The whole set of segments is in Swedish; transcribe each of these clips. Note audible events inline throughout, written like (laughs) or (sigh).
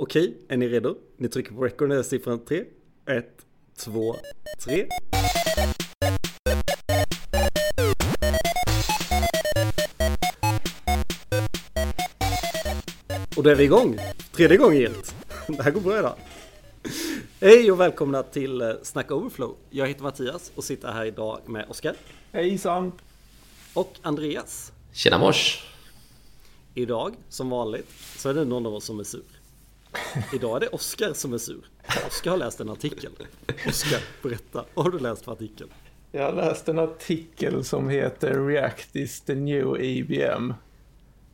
Okej, är ni redo? Ni trycker på record när siffran 3. 1, 2, 3. Och då är vi igång! Tredje gången gillt! (laughs) Det här går bra idag. Hej och välkomna till eh, Snacka Overflow. Jag heter Mattias och sitter här idag med Oskar. Hejsan! Och Andreas. Tjena mors! Idag, som vanligt, så är det någon av oss som är sur. Idag är det Oskar som är sur. Oskar har läst en artikel. Oskar, berätta. Vad har du läst för artikel? Jag har läst en artikel som heter React is the new IBM.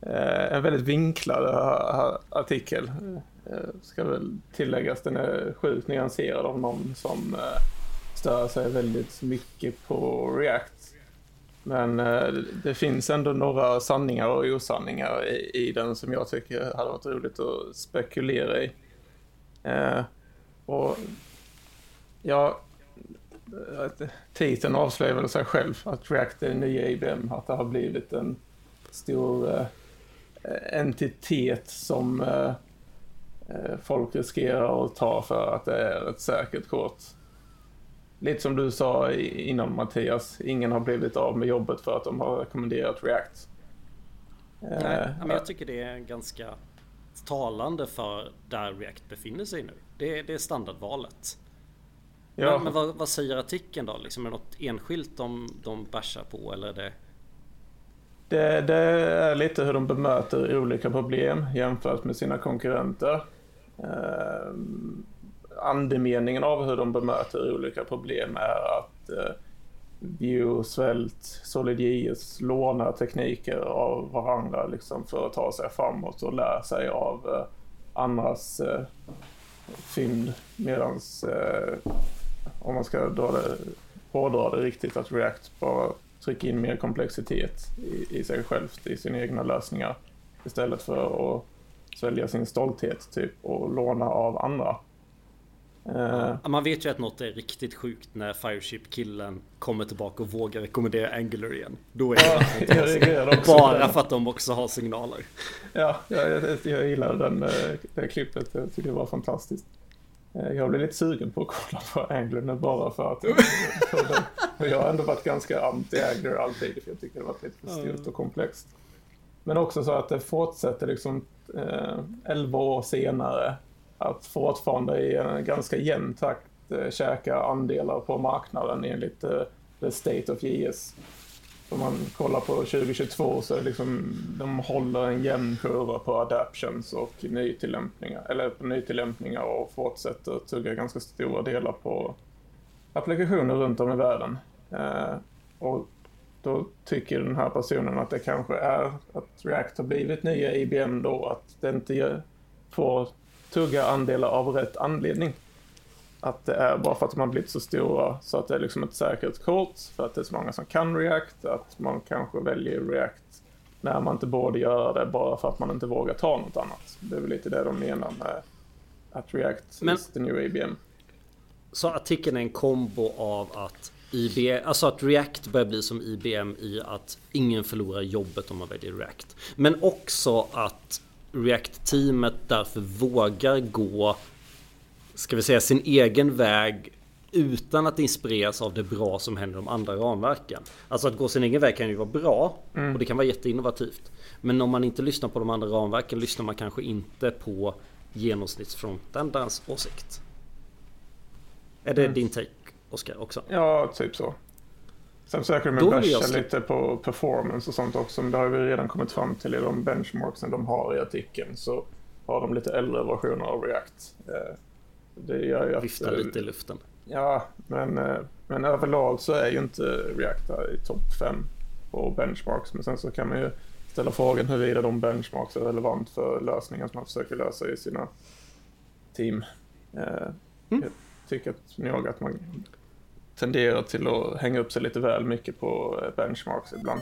Eh, en väldigt vinklad eh, artikel. Eh, ska väl tilläggas, den är sjukt nyanserad av någon som stör sig väldigt mycket på React. Men eh, det finns ändå några sanningar och osanningar i, den som jag tycker hade varit roligt att spekulera i. Eh, och ja, titeln avslöjar väl sig själv att React är nya IBM, att det har blivit en stor eh, entitet som Eh, folk riskerar att ta för att det är ett säkert kort. Lite som du sa innan Mattias, ingen har blivit av med jobbet för att de har rekommenderat React. Nej, eh, men jag tycker det är ganska talande för där React befinner sig nu. Det, det är standardvalet. Ja. Men, men vad, vad, säger artikeln då? Liksom, är det något enskilt de, de bärsar på eller är det? det? Det är lite hur de bemöter olika problem jämfört med sina konkurrenter eh, andemeningen av hur de bemöter olika problem är att eh, Vue, Svält, SolidJS lånar tekniker av varandra liksom för att ta sig framåt och lära sig av eh, andras eh, fynd. Medan, eh, om man ska dra det, hårdra det riktigt att React bara trycker in mer komplexitet i, i sig självt, i sina egna lösningar istället för att svälja sin stolthet typ och låna av andra. Uh, man vet ju att något är riktigt sjukt när Fireship-killen kommer tillbaka och vågar rekommendera Angular igen. Då är det (laughs) ja, Bara för att de också har signaler. Ja, jag, jag gillar den, eh, det klippet. Jag tycker det var fantastiskt. Eh, jag blev lite sugen på att kolla på Angular nu bara för att för jag har ändå varit ganska anti-Angular alltid för jag tycker det varit lite för stort och komplext. Men också så att det fortsätter liksom eh, 11 år senare att fortfarande i en ganska jämn takt eh, käka andelar på marknaden enligt eh, the state of JS. Om man kollar på 2022 så är det liksom, de håller en jämn kurva på adaptions och nytillämpningar, eller på nytillämpningar och fortsätter tugga ganska stora delar på applikationer runt om i världen. Eh, och då tycker den här personen att det kanske är att React har blivit nya IBM då, att det inte får tugga andelar av rätt anledning. Att det är bara för att de har blivit så stora så att det är liksom ett säkerhetskort, för att det är så många som kan React, att man kanske väljer React när man inte borde göra det bara för att man inte vågar ta något annat. Det är väl lite det de menar med att React Men, is the new IBM. Så artikeln är en kombo av att IBM, alltså att React börjar bli som IBM i att ingen förlorar jobbet om man väljer React. Men också att React-teamet därför vågar gå, ska vi säga sin egen väg utan att inspireras av det bra som händer de andra ramverken. Alltså att gå sin egen väg kan ju vara bra mm. och det kan vara jätteinnovativt. Men om man inte lyssnar på de andra ramverken lyssnar man kanske inte på genomsnittsfrontändarens åsikt. Är det mm. din take? Oscar också. Ja, typ så. Sen försöker de basha lite på performance och sånt också. Men det har vi redan kommit fram till i de benchmarksen de har i artikeln. Så har de lite äldre versioner av React. Eh, det gör ju att... Viftar eh, lite i luften. Ja, men, eh, men överlag så är ju inte React i topp 5 på benchmarks. Men sen så kan man ju ställa frågan huruvida de benchmarks är relevant för lösningar som man försöker lösa i sina team. Mm. Jag tycker att, nog att man tenderar till att hänga upp sig lite väl mycket på eh, benchmarks ibland.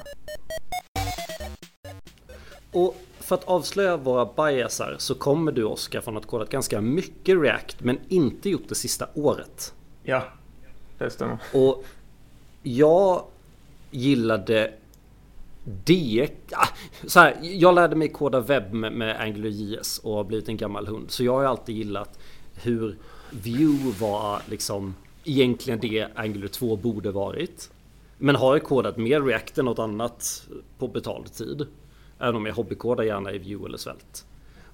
Och för att avslöja våra biasar så kommer du Oskar från att kodat ganska mycket React men inte gjort det sista året. Ja, det stämmer. Och jag gillade det... Ja, så här, jag lärde mig koda webb med, med AngularJS och har blivit en gammal hund. Så jag har alltid gillat hur Vue var liksom egentligen det Angular 2 borde varit. Men har jag kodat mer React än något annat på betald tid. Även om jag hobbykodar gärna i Vue eller Svelte.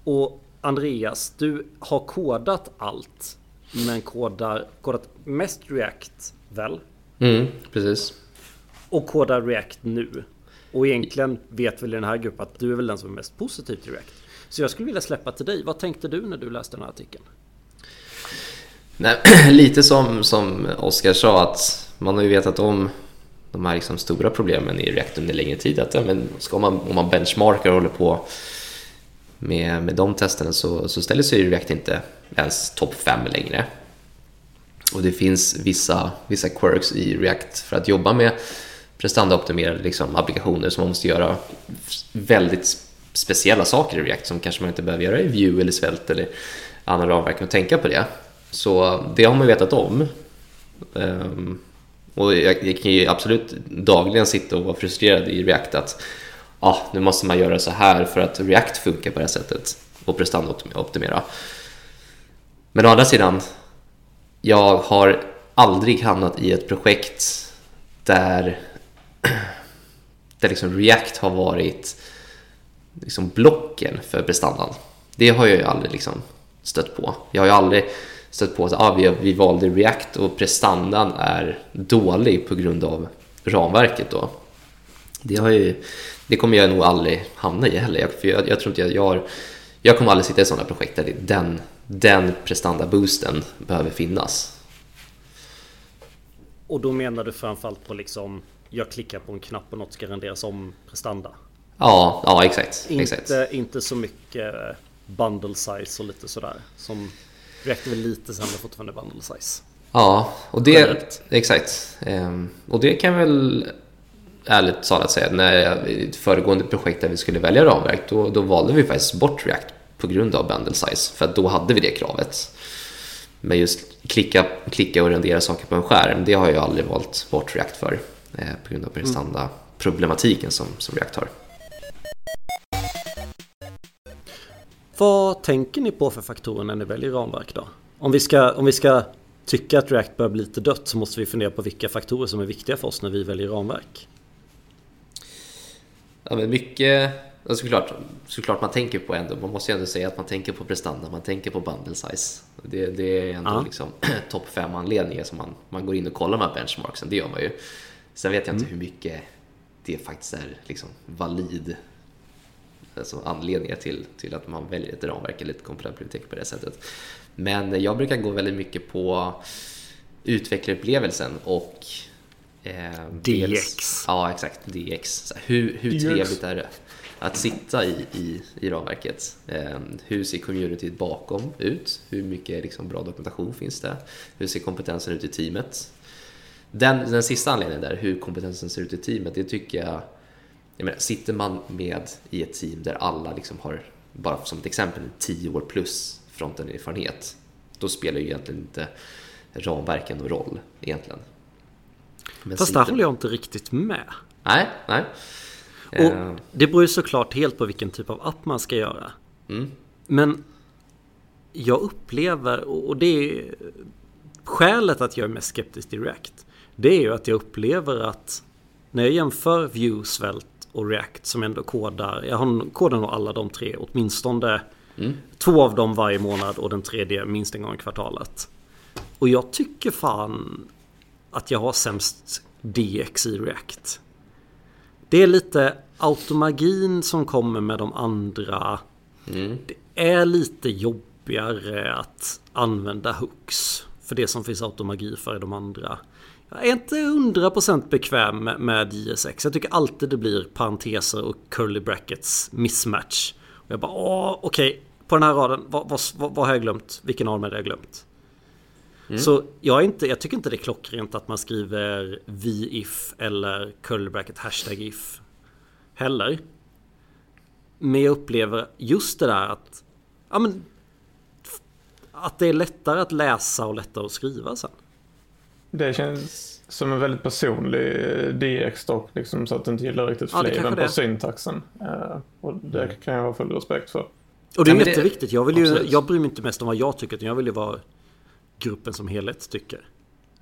Och Andreas, du har kodat allt. Men kodar, kodat mest React väl? Mm, precis. Och kodar React nu. Och egentligen vet väl i den här gruppen att du är väl den som är mest positiv till React. Så jag skulle vilja släppa till dig. Vad tänkte du när du läste den här artikeln? Nej, (clears throat) lite som, som Oskar sa att man har ju vetat om de här liksom stora problemen i React under längre tid. Att, ja, men ska man, om man benchmarkar och håller på med, med de testerna så, så ställer sig React inte ens topp 5 längre. Och det finns vissa, vissa quirks i React för att jobba med prestandaoptimerade liksom, applikationer som man måste göra väldigt speciella saker i React som kanske man inte behöver göra i Vue eller Svält eller andra ramverk och tänka på det. Så det har man vetat om. Ehm, och jag, jag, kan ju absolut dagligen sitta och vara frustrerad i React att ah, nu måste man göra så här för att React funkar på det här sättet och prestandaoptimera. Men å andra sidan, jag har aldrig hamnat i ett projekt där, (clears throat) där liksom React har varit liksom blocken för prestandan. Det har jag ju aldrig liksom stött på. Jag har ju aldrig stött på att ah, vi, vi valde React och prestandan är dålig på grund av ramverket då. Det, har ju, det kommer jag nog aldrig hamna i heller. Jag, för jag, jag tror inte jag, jag har, jag kommer aldrig sitta i sådana projekt där den, den prestanda-boosten behöver finnas. Och då menar du framförallt på liksom jag klickar på en knapp och något ska renderas om prestanda? Ja, ja exakt. Inte, exakt. inte så mycket bundle size och lite sådär som Är väl lite sämre fortfarande bundle size. Ja, och det, Generellt. exakt. Ehm, och det kan väl ärligt talat säga, när jag, i föregående projekt där vi skulle välja ramverk, då, då valde vi faktiskt bort React på grund av bundle size, för då hade vi det kravet. Men just klicka, klicka och rendera saker på en skärm, det har jag aldrig valt bort React för, eh, på grund av prestanda-problematiken som, som React har. Vad tänker ni på för faktorer när ni väljer ramverk då? Om vi ska, om vi ska tycka att React börjar bli lite dött så måste vi fundera på vilka faktorer som är viktiga för oss när vi väljer ramverk. Ja, men mycket, såklart, såklart man tänker på ändå, man måste ju ändå säga att man tänker på prestanda, man tänker på bundle size. Det, det är ändå ja. liksom (clears throat) topp fem anledningar som man, man går in och kollar med benchmarksen, det gör man ju. Sen vet jag inte mm. hur mycket det faktiskt är liksom valid alltså anledningar till, till att man väljer ett ramverk eller ett komponentbibliotek på det sättet. Men jag brukar gå väldigt mycket på utvecklarupplevelsen och eh, DX. Dels, ja, exakt. DX. Hur, hur DX. trevligt är det att sitta i, i, i ramverket? Eh, hur ser communityt bakom ut? Hur mycket liksom, bra dokumentation finns det? Hur ser kompetensen ut i teamet? Den, den sista anledningen där, hur kompetensen ser ut i teamet, det tycker jag jag menar, sitter man med i ett team där alla liksom har, bara som ett exempel, 10 år plus fronten-erfarenhet, då spelar ju egentligen inte ramverken någon roll egentligen. Men Fast sitter... där håller jag inte riktigt med. Nej, nej. Och eh. det beror ju såklart helt på vilken typ av app man ska göra. Mm. Men jag upplever, och det är skälet att jag är mest skeptisk React. Det är ju att jag upplever att när jag jämför Vue, Svelte och React som ändå kodar. Jag har kodar nog alla de tre åtminstone. Mm. Två av dem varje månad och den tredje minst en gång i kvartalet. Och jag tycker fan att jag har sämst DX i React. Det är lite automagin som kommer med de andra. Mm. Det är lite jobbigare att använda hooks. För det som finns automagi för i de andra. Jag är inte 100% bekväm med JSX. Jag tycker alltid det blir parenteser och curly brackets mismatch. Och jag bara åh, okej. Okay. På den här raden, vad, vad, vad, har jag glömt? Vilken dem har jag glömt? Mm. Så jag, inte, jag tycker inte det är klockrent att man skriver VIF eller curly bracket hashtag if heller. Men jag upplever just det där att ja, men, att det är lättare att läsa och lättare att skriva sen. det känns som en väldigt personlig DX dock, liksom, så att du inte gillar riktigt Ja, fliven kanske på det. syntaxen. Eh, och det Mm. kan jag ha full respekt för. Och det är Ja, jätteviktigt. Jag, vill ju, Absolut. jag bryr mig inte mest om vad jag tycker, utan jag vill ju vad gruppen som helhet tycker.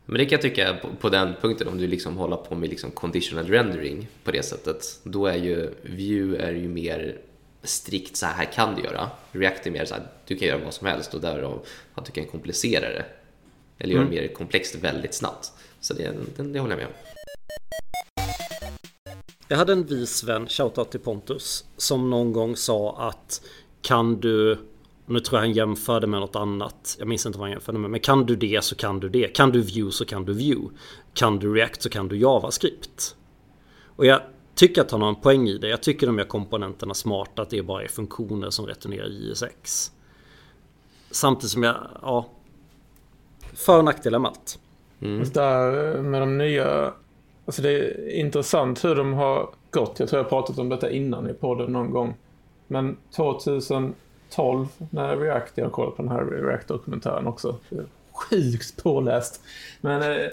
Men det kan jag tycka på, på den punkten, om du liksom håller på med liksom conditional rendering på det sättet, då är ju view är ju mer strikt så här kan du göra. React är mer så här, du kan göra vad som helst och därav att du kan komplicera det. Eller göra det mer komplext väldigt snabbt. Så det, det, det håller jag med om. Jag hade en vis vän, shoutout till Pontus, som någon gång sa att kan du nu tror jag han jämförde med något annat. Jag minns inte vad han jämförde med. Men kan du det så kan du det. Kan du view så kan du view. Kan du react så kan du javascript. Och jag tycker att han har en poäng i det. Jag tycker de gör komponenterna smarta. Att det bara är funktioner som returnerar JSX. Samtidigt som jag, ja. För och nackdelar med allt. Just där eh, med de nya, alltså det är intressant hur de har gått. Jag tror jag pratat om detta innan i podden någon gång. Men 2012 när React, jag har kollat på den här React-dokumentären också. Sjukt påläst. Men... eh,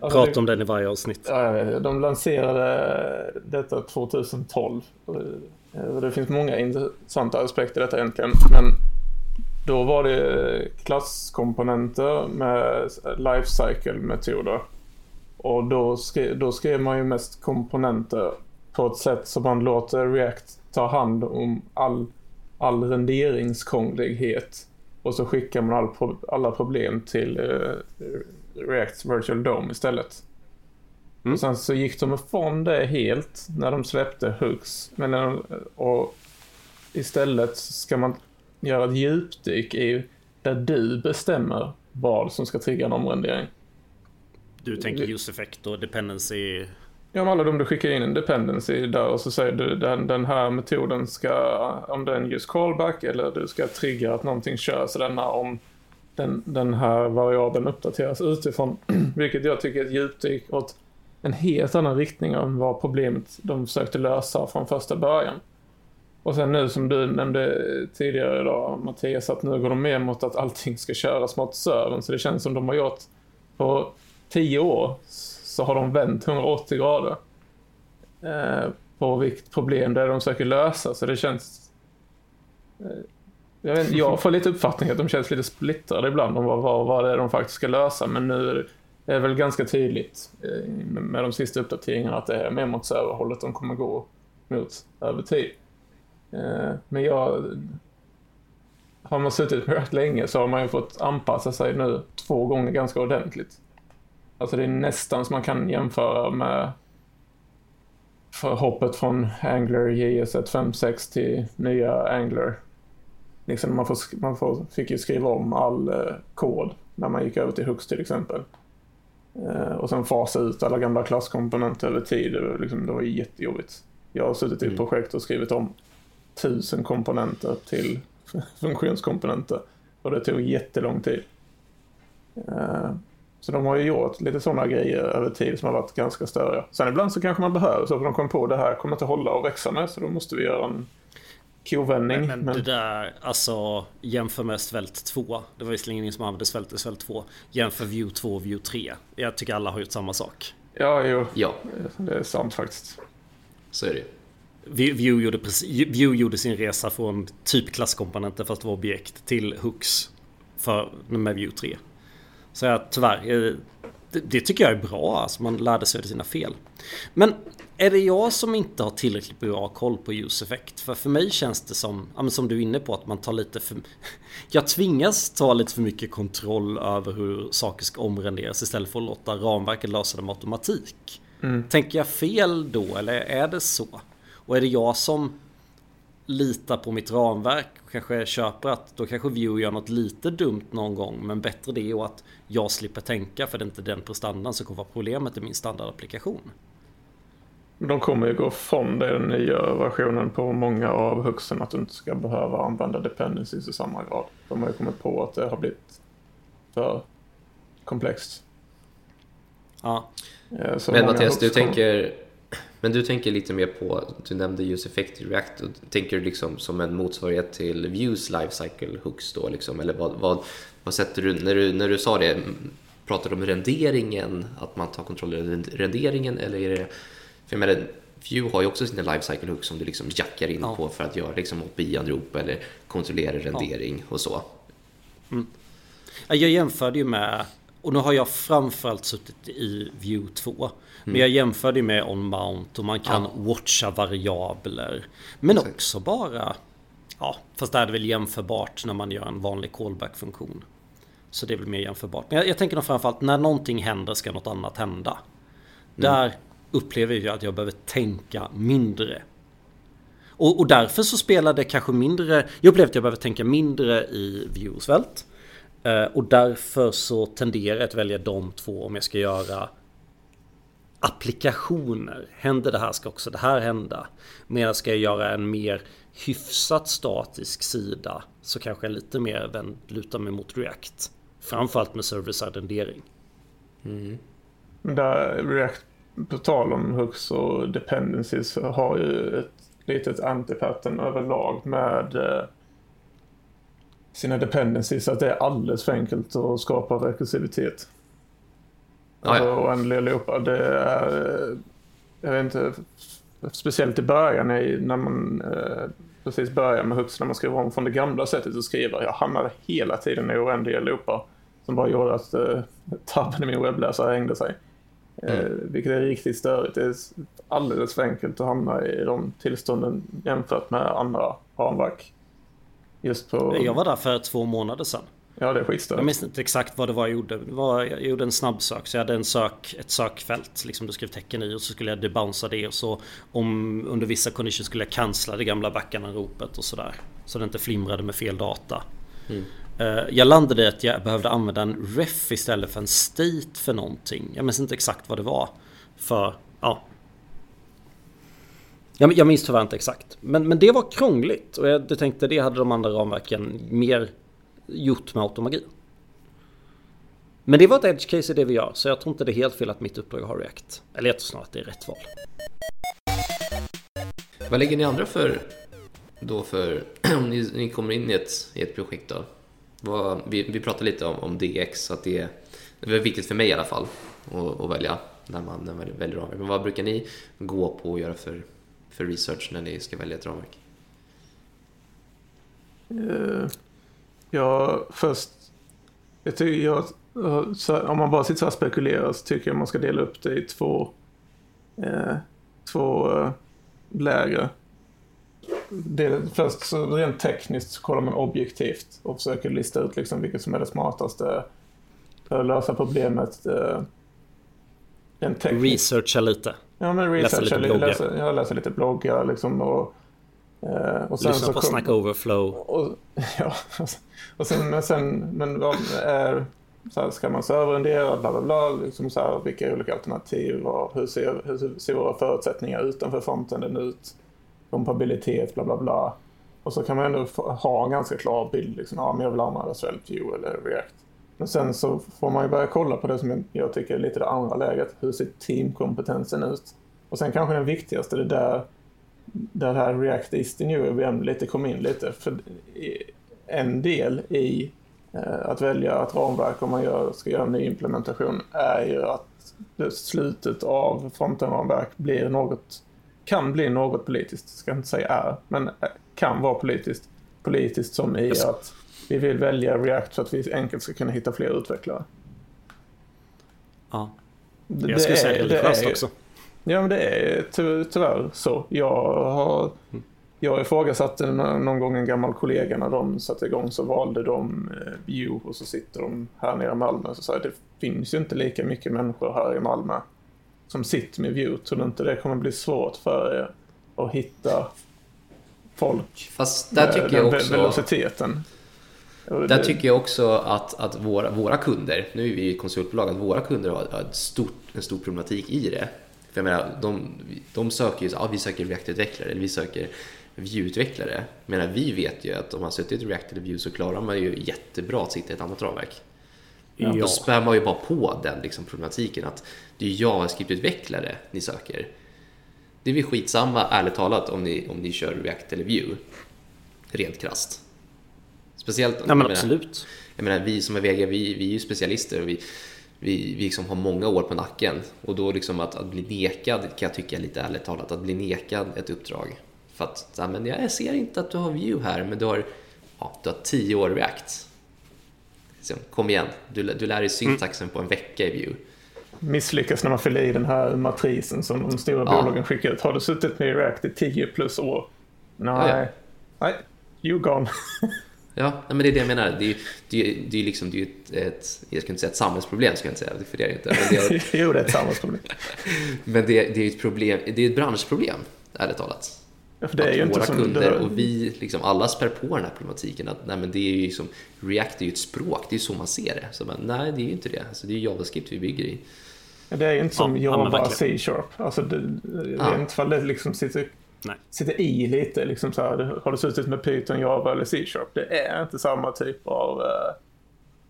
alltså Prata det- om den i varje avsnitt. Ja, de lanserade detta 2012. Och Det finns många intressanta aspekter i detta egentligen. Men då var det klasskomponenter med lifecycle-metoder. Och då skrev, då skrev man ju mest komponenter på ett sätt som man låter React ta hand om all, all renderingskrånglighet. Och så skickar man all, alla problem till eh, Reacts Virtual DOM istället. Och sen så gick de ifrån det helt när de släppte Hooks. Men de, och istället ska man göra ett djupdyk i där du bestämmer vad som ska trigga en omrendering. Du tänker use effect och dependency. Ja, men alla de du skickar in en dependency där och så säger du den, den här metoden ska, om det är en use callback eller du ska trigga att någonting kör så denna om den, den här variabeln uppdateras utifrån. (clears throat) Vilket jag tycker är ett djupdyk åt en helt annan riktning än vad problemet de försökte lösa från första början. Och sen nu som du nämnde tidigare idag Mattias att nu går de mer mot att allting ska köras mot servern så det känns som de har gjort på tio år så har de vänt 180 grader eh, på vilket problem det är de försöker lösa. Så det känns eh, jag, vet, jag får lite uppfattning att de känns lite splittrade ibland om vad, vad, vad det är de faktiskt ska lösa. Men nu är det väl ganska tydligt eh, med med de sista uppdateringarna att det är mer mot serverhållet de kommer gå mot över tid. Eh, Men jag... Har man suttit med rätt länge så har man ju fått anpassa sig nu två gånger ganska ordentligt. Alltså det är nästan som man kan jämföra med för hoppet från Angler JS 156 till nya Angler. Liksom man, får, man får, fick ju skriva om all eh, kod när man gick över till Hux till exempel. Eh, och sen fasa ut alla gamla klasskomponenter över tid. Det var, liksom, det var jättejobbigt. Jag har suttit i ett projekt och skrivit om tusen komponenter till (laughs) funktionskomponenter. Och det tog jättelång tid. Eh, Så de har ju gjort lite sådana grejer över tid som har varit ganska störiga. Sen ibland så kanske man behöver så, för de kom på det här kommer inte hålla och växa med, så då måste vi göra en kovändning. Men, det där, alltså jämför med Svält 2. Det var visserligen ingen som använde Svält i Svält 2. Jämför View 2 och View 3. Jag tycker alla har gjort samma sak. Ja, jo, Ja, det är sant faktiskt. så är det View gjorde, View gjorde sin resa från typ klasskomponenter fast det var objekt till hooks för, med View 3. Så jag tyvärr, eh, det, det tycker jag är bra. Alltså man lärde sig av sina fel. Men är det jag som inte har tillräckligt bra koll på use effect? För för mig känns det som, ja, som du är inne på, att man tar lite för... (laughs) Jag tvingas ta lite för mycket kontroll över hur saker ska omrenderas istället för att låta ramverket lösa det med automatik. Tänker jag fel då eller är det så? Och är det jag som litar på mitt ramverk och kanske köper att då kanske Vue gör något lite dumt någon gång men bättre det och att jag slipper tänka för det är inte den prestandan som kommer vara problemet i min standardapplikation. De kommer ju gå från den nya versionen på många av huxen att du inte ska behöva använda dependencies i samma grad. De har ju kommit på att det har blivit för komplext. Ja, Eh, så Men Mattias, du kommer- tänker, men du tänker lite mer på, du nämnde use effect React, och tänker du liksom som en motsvarighet till Views lifecycle hooks då liksom, eller vad, vad, vad sätter du, när du, när du sa det, pratar du om renderingen, att man tar kontroll över renderingen eller är det... För jag menar, Vue har ju också sina lifecycle hooks som du liksom jackar in Ja. på för att göra liksom API-anrop eller kontrollera rendering och så. Ja, Jag jämförde ju med, och nu har jag framförallt suttit i View 2. Men jag jämförde med on-mount och man kan Ja. watcha variabler. Men Exakt. också bara, ja, fast det är väl jämförbart när man gör en vanlig callback-funktion. Så det är väl mer jämförbart. Men jag, jag tänker nog framförallt när någonting händer ska något annat hända. Där upplever jag att jag behöver tänka mindre. Och, och därför så spelar det kanske mindre, jag upplever att jag behöver tänka mindre i viewsvält. Eh, och därför så tenderar jag att välja de två om jag ska göra applikationer. Händer det här ska också det här hända. Medan ska jag göra en mer hyfsat statisk sida så kanske jag lite mer vänd, lutar mig mot React. Framförallt med server-side rendering. Mm. Där React, på tal om hooks och dependencies, har ju ett litet antipattern överlag med eh, sina dependencies. Att det är alldeles för enkelt att skapa rekursivitet. Alltså ja. oändliga loopar. Det är, jag vet inte, speciellt i början när man eh, precis börjar med hooks, när man skriver om från det gamla sättet att skriva. Jag hamnade hela tiden i oändliga loopar som bara gjorde att eh, tabben i min webbläsare hängde sig. Eh, vilket är riktigt störigt. Det är alldeles för enkelt att hamna i de tillstånden jämfört med andra ramverk. Just på... Jag var där för två månader sedan. Ja, det är Jag skitstörigt. minns inte exakt vad det var jag gjorde. Var, jag gjorde en snabbsök. Så jag hade en sök, ett sökfält. Liksom du skrev tecken i och så skulle jag debouncea det. Och så om under vissa conditions skulle jag cancella det gamla backanropet och sådär. Så det inte flimrade med fel data. Eh, Jag landade i att jag behövde använda en ref istället för en state för någonting. Jag minns inte exakt vad det var. För, ja. Jag, jag minns tyvärr inte exakt. Men, men det var krångligt. Och jag tänkte det hade de andra ramverken mer gjort med automagi. Men det var ett edge case i det vi gör. Så jag tror inte det är helt fel att mitt uppdrag har React. Eller jag tror snarare att det är rätt val. Vad lägger ni andra för, då för, (clears throat) om ni, ni kommer in i ett, i ett projekt då? Vad, vi, vi pratade lite om, om DX, att det är, det är viktigt för mig i alla fall att, att välja när man, när man väljer ramverk. Men vad brukar ni gå på och göra för, för research när ni ska välja ett ramverk? Eh, ja, först... Jag tycker jag, om man bara sitter så här och spekulerar så tycker jag man ska dela upp det i två, eh, två eh, läger. Det, först så rent tekniskt så kollar man objektivt och försöker lista ut liksom vilket som är det smartaste för att lösa problemet. Eh, rent tekniskt. Researcha lite. Ja, men Läsa researcha, lite bloggar. läsa, jag läser lite bloggar liksom och, eh, och sen Lyssna så på kom- Snack Overflow. och, (laughs) ja, och sen, men sen, men vad är, så här, ska man serverrendera, bla bla bla, liksom så här, vilka olika alternativ och hur ser, hur ser våra förutsättningar utanför frontenden ut, kompabilitet, bla bla bla. Och så kan man ändå ha en ganska klar bild, liksom, ja, men jag vill använda Svelte View eller React. Men sen så får man ju börja kolla på det som jag- tycker är lite det andra läget, hur ser teamkompetensen ut? Och sen kanske den viktigaste, det där där det här React the new VM lite kom in lite. För en del i eh, att välja ett ramverk om man gör, ska göra en ny implementation är ju att slutet av frontenramverk blir något, kan bli något politiskt, ska inte säga är, men eh, kan vara politiskt. Politiskt som i att vi vill välja React så att vi enkelt ska kunna hitta fler utvecklare. Ja. Det- Jag skulle det säga är- det religiöst är- också. Ja, men det är ty tyvärr så. Jag har jag ifrågasatte nå- någon gång en gammal kollega när de satte igång så valde de eh, Vue och så sitter de här nere i Malmö. Så sa jag, det finns ju inte lika mycket människor här i Malmö som sitter med Vue. Tror du inte det kommer bli svårt för er att hitta folk Fast där tycker jag också... velociteten? Där tycker jag också att, att våra, våra kunder, nu är vi ju ett konsultbolag, att våra kunder har, ett stort, en stor problematik i det. För jag menar, de, de söker ju, ja, vi söker React-utvecklare eller vi söker Vue-utvecklare. Jag menar, vi vet ju att om man suttit i React eller Vue så klarar man ju jättebra att sitta i ett annat ramverk. Ja. Då spär man ju bara på den liksom, problematiken att det är JavaScript-utvecklare ni söker. Det är väl skitsamma, ärligt talat, om ni, om ni kör React eller Vue. Rent krasst. Speciellt jag men menar- absolut. jag menar, vi som är VG, vi, vi är ju specialister och vi, vi, vi liksom har många år på nacken och då liksom att, att bli nekad kan jag tycka lite ärligt talat, att bli nekad ett uppdrag. För att, ja, men jag ser inte att du har view här, men du har, ja, du har tio år React. Liksom, kom igen, du, du lär dig syntaxen på en vecka i view. Misslyckas när man fyller i den här matrisen som de stora Ja. bolagen skickar ut. Har du suttit med React i 10 plus år? Nej. Ja, ja. Nej, you gone. (laughs) Ja, men det är det jag menar. Det är ju det är, det är liksom, det är ju ett, ett, jag ska inte säga ett samhällsproblem, ska jag inte säga, för det är det inte. Men det är, jo, det är ett samhällsproblem. men det, det är ett problem, det är ett branschproblem, ärligt talat. Ja, för det är ju att inte våra som kunder och vi, liksom, alla spär på den här problematiken. Att, nej, men det är ju liksom, React är ju ett språk, det är ju så man ser det. Så, men, nej, det är ju inte det. Alltså, det är ju JavaScript vi bygger i. det är ju inte som Ja, ja, Java. C-sharp. Alltså, det, det Ja. är inte för det liksom sitter, Nej. sitter i lite. Liksom så här, har du suttit med Python, Java eller C-sharp? Det är inte samma typ av... eh,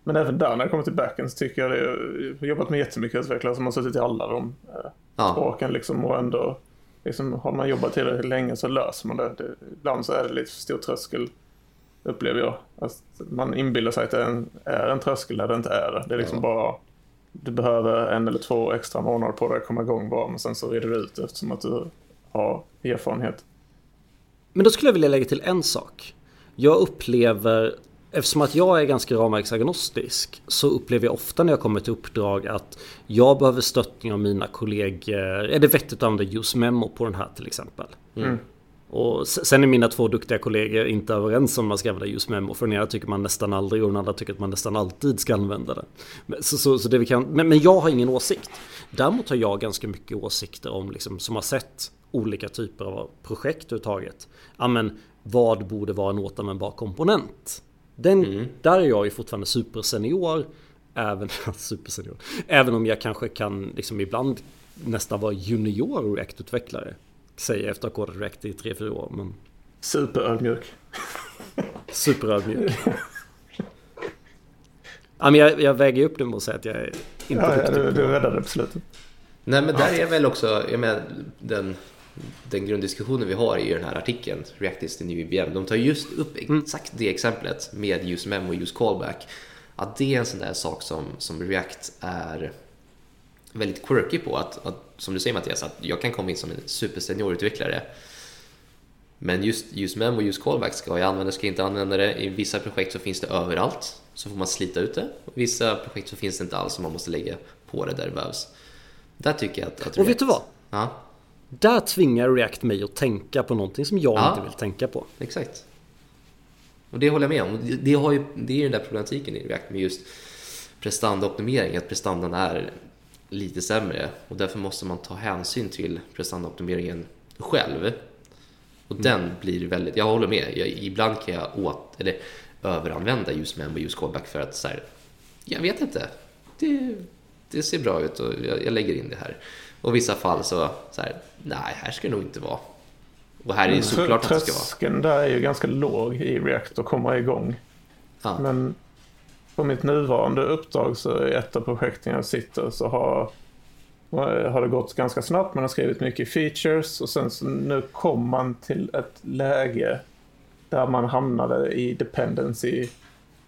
men även där när det kommer till backend så tycker jag det är, jag har jobbat med jättemycket utvecklare som har suttit i alla de eh, Ja, språken liksom och ändå liksom, har man jobbat tillräckligt länge så löser man det. det. Ibland så är det lite för stor tröskel upplever jag. Att man inbillar sig att det är en, är en tröskel när det inte är det. Det är liksom Ja. bara du behöver en eller två extra månader på dig att komma igång bara men sen så reder du ut eftersom att du har erfarenhet. Men då skulle jag vilja lägga till en sak. Jag upplever, eftersom att jag är ganska ramverksagnostisk, så upplever jag ofta när jag kommer till uppdrag att jag behöver stöttning av mina kollegor. Är det vettigt att använda just memo på den här till exempel? Mm. Och sen är mina två duktiga kollegor inte överens om man ska använda just memo. För den ena tycker man nästan aldrig och den andra tycker att man nästan alltid ska använda det. Så, så, så det vi kan, men, men jag har ingen åsikt. Däremot har jag ganska mycket åsikter om, liksom, som har sett olika typer av projekt överhuvudtaget. Ja, men vad borde vara en återanvändbar komponent? Den, Där är jag ju fortfarande supersenior. Även, (laughs) supersenior. Även om jag kanske kan liksom ibland nästan vara junior React-utvecklare. Säger jag efter att ha kodat React i 3-4 år. Men Superödmjuk. superödmjuk. ja, men jag, jag väger upp det med att säga att jag är inte Ja, ja, duktig du, på- du räddade det på slutet. Nej men där är väl också, jag menar, den, den grunddiskussionen vi har i den här artikeln, React is the new IBM, de tar just upp exakt det exemplet med use memo och use callback. Att det är en sån där sak som, som React är väldigt quirky på. Att, att, som du säger Mattias, att jag kan komma in som en supersenior-utvecklare men just use memo och use callback, ska jag använda ska jag inte använda det? I vissa projekt så finns det överallt, så får man slita ut det. I vissa projekt så finns det inte alls, så man måste lägga på det där det behövs. Där tycker jag att... att Och vet du vad? Ja, Där tvingar React mig att tänka på någonting som jag Ja. inte vill tänka på. exakt. Och det håller jag med om. Det, det, har ju, det är ju den där problematiken i React med just prestandaoptimering, att prestandan är lite sämre och därför måste man ta hänsyn till prestandaoptimeringen själv. Och den blir väldigt, jag håller med, jag, ibland kan jag åt, eller överanvända just mem och just callback för att så här, jag vet inte, det, det ser bra ut och jag, jag lägger in det här. Och i vissa fall så, så här, nej, här ska det nog inte vara. Och här är det såklart att det ska vara. Tröskeln där är ju ganska låg i React att komma igång. Ja. Men på mitt nuvarande uppdrag så i ett av projekten jag sitter så har, har det gått ganska snabbt. Man har skrivit mycket features och sen så nu kom man till ett läge där man hamnade i dependency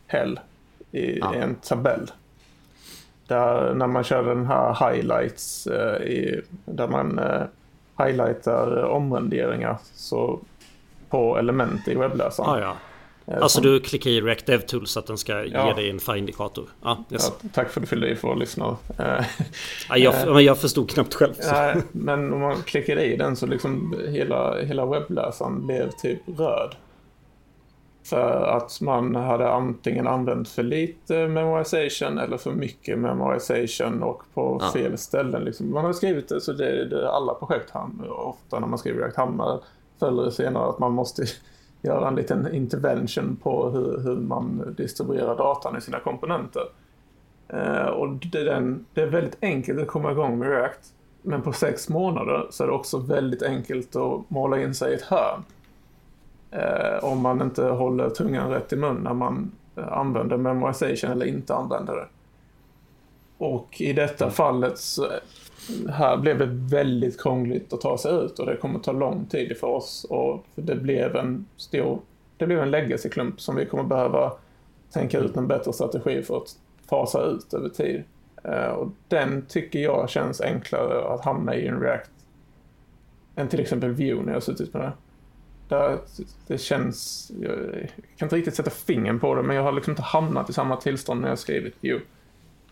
hell i Ja. en tabell. Där när man kör den här highlights eh, i, där man eh, highlightar omrenderingar så på element i webbläsaren. Ah, ja. Eh, Alltså du klickar i React DevTools så att den ska ge Ja. dig en file-indikator. Ja, yes. Ja, tack för att du fyllde i för att lyssna. Eh, ja, jag, men jag förstod knappt själv. Nej, men om man klickar i den så liksom hela, hela webbläsaren blev typ röd. För att man hade antingen använt för lite memorization eller för mycket memorization och på Ja. fel ställen. Liksom. Man har skrivit det så det, det alla projekt ham- ofta när man skriver React hamnar förr eller senare att man måste göra en liten intervention på hur, hur man distribuerar datan i sina komponenter. Eh, och det, är den, det är väldigt enkelt att komma igång med React. Men på sex månader så är det också väldigt enkelt att måla in sig i ett hörn. Eh, om man inte håller tungan rätt i mun när man eh, använder memorization eller inte använder det. Och i detta fallet så här blev det väldigt krångligt att ta sig ut och det kommer ta lång tid för oss. Och det blev en stor, det blev en legacy-klump som vi kommer behöva tänka ut en bättre strategi för att fasa ut över tid. Eh, och den tycker jag känns enklare att hamna i en React än till exempel Vue när jag suttit med det. Där det känns, jag kan inte riktigt sätta fingern på det, men jag har liksom inte hamnat i samma tillstånd när jag skrivit Vue.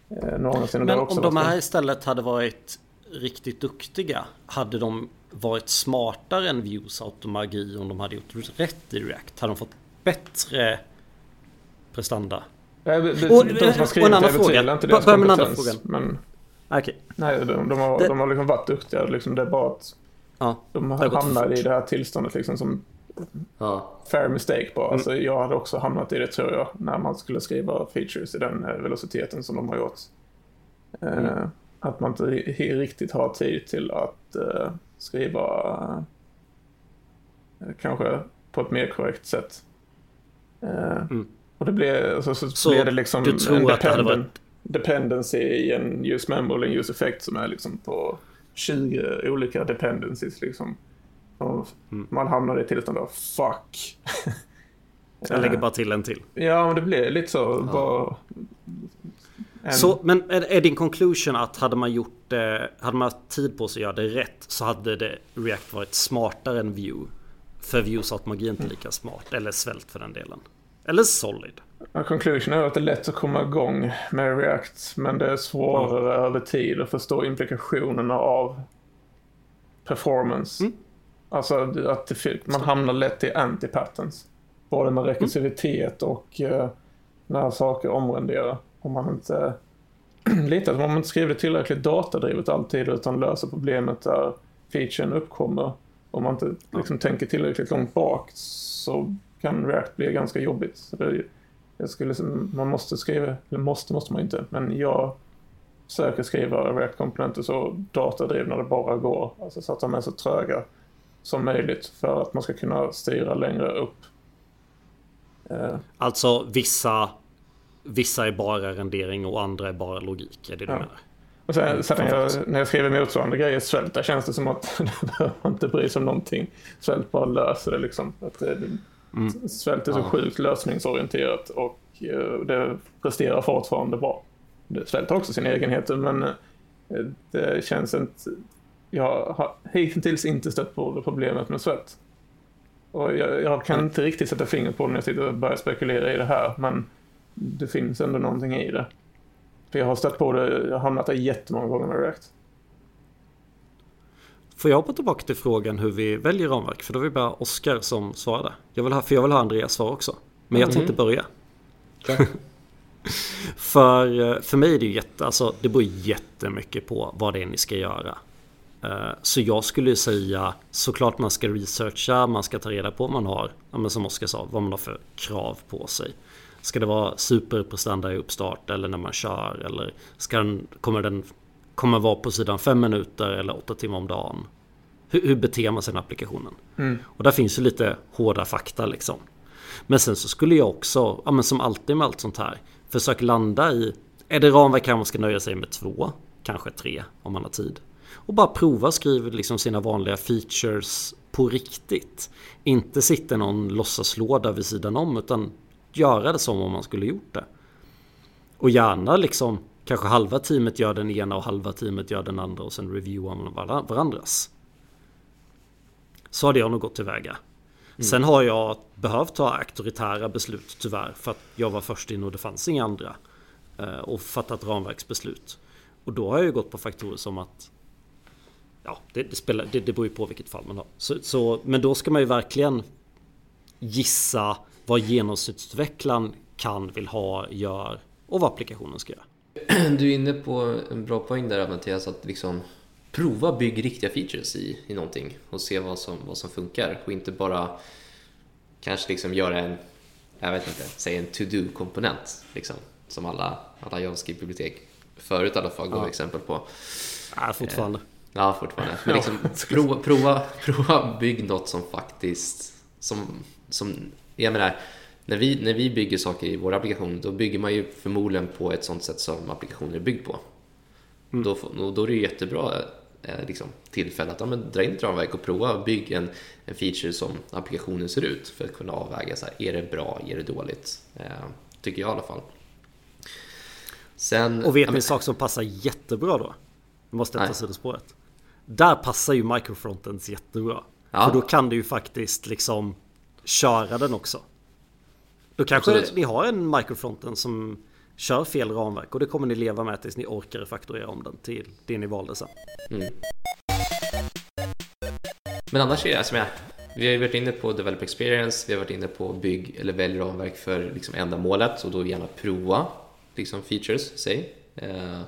Eh, någonsin. Men om de här istället hade varit riktigt duktiga, hade de varit smartare än Views automagi om de hade gjort rätt i React? Hade de fått bättre prestanda? Nej, och, de som har skrivit det betvivlar inte deras kompetens. Andra frågan. Men, okay. Nej, de, de, har, det, de har liksom varit duktiga. Liksom, det är bara att ja, de hamnade i det här tillståndet liksom som ja. fair mistake bara. Mm. Alltså, jag hade också hamnat i det tror jag när man skulle skriva features i den eh, velociteten som de har gjort. Eh, mm. Att man inte riktigt har tid till att uh, skriva uh, kanske på ett mer korrekt sätt. Mm. Och det blir, alltså, så, så blir det liksom du tror en dependent, varit... dependency i en use memo eller en use effect som är liksom på 20 olika dependencies liksom. Och mm. Man hamnar i tillstånd av fuck. Jag lägger bara till en till. Ja, men det blir lite så. Ja. Bara. Så, men är, är, din conclusion att hade man gjort det, hade man haft tid på sig att göra det rätt så hade det React varit smartare än Vue? För Vue sa att magi inte är lika smart, eller svält för den delen. Eller Solid. Conclusion är att det är lätt att komma igång med React, men det är svårare mm. över tid att förstå implikationerna av performance. Mm. Alltså att det, man hamnar lätt i anti-patterns. Både med rekursivitet och uh, när saker omrenderar. Om man inte (clears throat) lite om man inte skriver tillräckligt datadrivet alltid utan löser problemet där featuren uppkommer. Om man inte liksom, tänker tillräckligt långt bak så kan React bli ganska jobbigt. Så det, jag skulle, man måste skriva, eller måste måste man inte, men jag försöker skriva React-komponenter så datadrivna det bara går. Alltså så att de är så tröga som möjligt för att man ska kunna styra längre upp. Eh. Alltså vissa Vissa är bara rendering och andra är bara logik, är det du ja. menar? Och sen, sen när, jag, när jag skriver motsvarande grejer i svält, där känns det som att (laughs) man inte bry sig om någonting. Svält bara löser det liksom. Att det, mm. Svält är så ja. sjukt lösningsorienterat och uh, det presterar fortfarande bra. Svält har också sina egenheter men uh, det känns inte... Jag har hittills inte stött på det problemet med svält. Och jag, jag kan inte riktigt sätta fingret på det när jag sitter och börjar spekulera i det här men det finns ändå någonting i det. För jag har stött på det, jag har hamnat där jättemånga gånger med React. Får jag hoppa tillbaka till frågan hur vi väljer ramverk? För då vill bara Oskar som svarade. Jag vill ha, för jag vill ha Andreas svar också. Men jag tänkte mm. börja. (laughs) för, för mig är det ju jätte, alltså det beror jättemycket på vad det är ni ska göra. Eh, så jag skulle säga såklart man ska researcha, man ska ta reda på vad man har, som Oskar sa, vad man har för krav på sig. Ska det vara superprestanda i uppstart eller när man kör? Eller ska den, kommer den kommer vara på sidan fem minuter eller åtta timmar om dagen? Hur, hur beter man sig i applikationen? Mm. Och där finns ju lite hårda fakta liksom. Men sen så skulle jag också, ja men som alltid med allt sånt här, försök landa i, är det ramverk här man ska nöja sig med två? Kanske tre om man har tid. Och bara prova skriva liksom sina vanliga features på riktigt. Inte sitta i någon låtsaslåda vid sidan om utan göra det som om man skulle gjort det. Och gärna liksom kanske halva teamet gör den ena och halva teamet gör den andra och sen reviewar man varandras. Så hade jag nog gått tillväga. Mm. Sen har jag behövt ta auktoritära beslut tyvärr för att jag var först in och det fanns inga andra. Eh, och fattat ramverksbeslut. Och då har jag ju gått på faktorer som att Ja, det, det, spelar, det, det beror ju på vilket fall man har. Så, så, men då ska man ju verkligen gissa vad genomsnittsutvecklaren kan, vill ha, gör och vad applikationen ska göra. (clears throat) Du är inne på en bra poäng där Mattias, att liksom prova bygg riktiga features i, i någonting och se vad som, vad som funkar och inte bara kanske liksom göra en, jag vet inte, säg en to-do-komponent liksom, som alla, alla JavaScript-bibliotek förut i alla fall gav ja. exempel på. Ja, fortfarande. Eh, ja, fortfarande. (laughs) Men liksom, prova, prova, prova bygg något som faktiskt, som, som jag menar, när vi, när vi bygger saker i vår applikation då bygger man ju förmodligen på ett sånt sätt som applikationer är byggd på. Mm. Då, då är det jättebra eh, liksom, tillfälle att ja, men, dra in ett ramverk och prova att bygga en, en feature som applikationen ser ut för att kunna avväga så här, är det bra, är det dåligt? Eh, tycker jag i alla fall. Sen, Och vet ni men- en sak som passar jättebra då? Nu måste ta sidospåret. Där passar ju microfrontends jättebra. Ja. För då kan du ju faktiskt liksom köra den också. Då kanske Absolut. ni har en microfronten som kör fel ramverk och det kommer ni leva med tills ni orkar fakturera om den till det ni valde sen. Men annars är det som jag, vi har ju varit inne på develop experience, vi har varit inne på bygg eller välj ramverk för liksom ändamålet och då gärna prova liksom features, säg. Eh,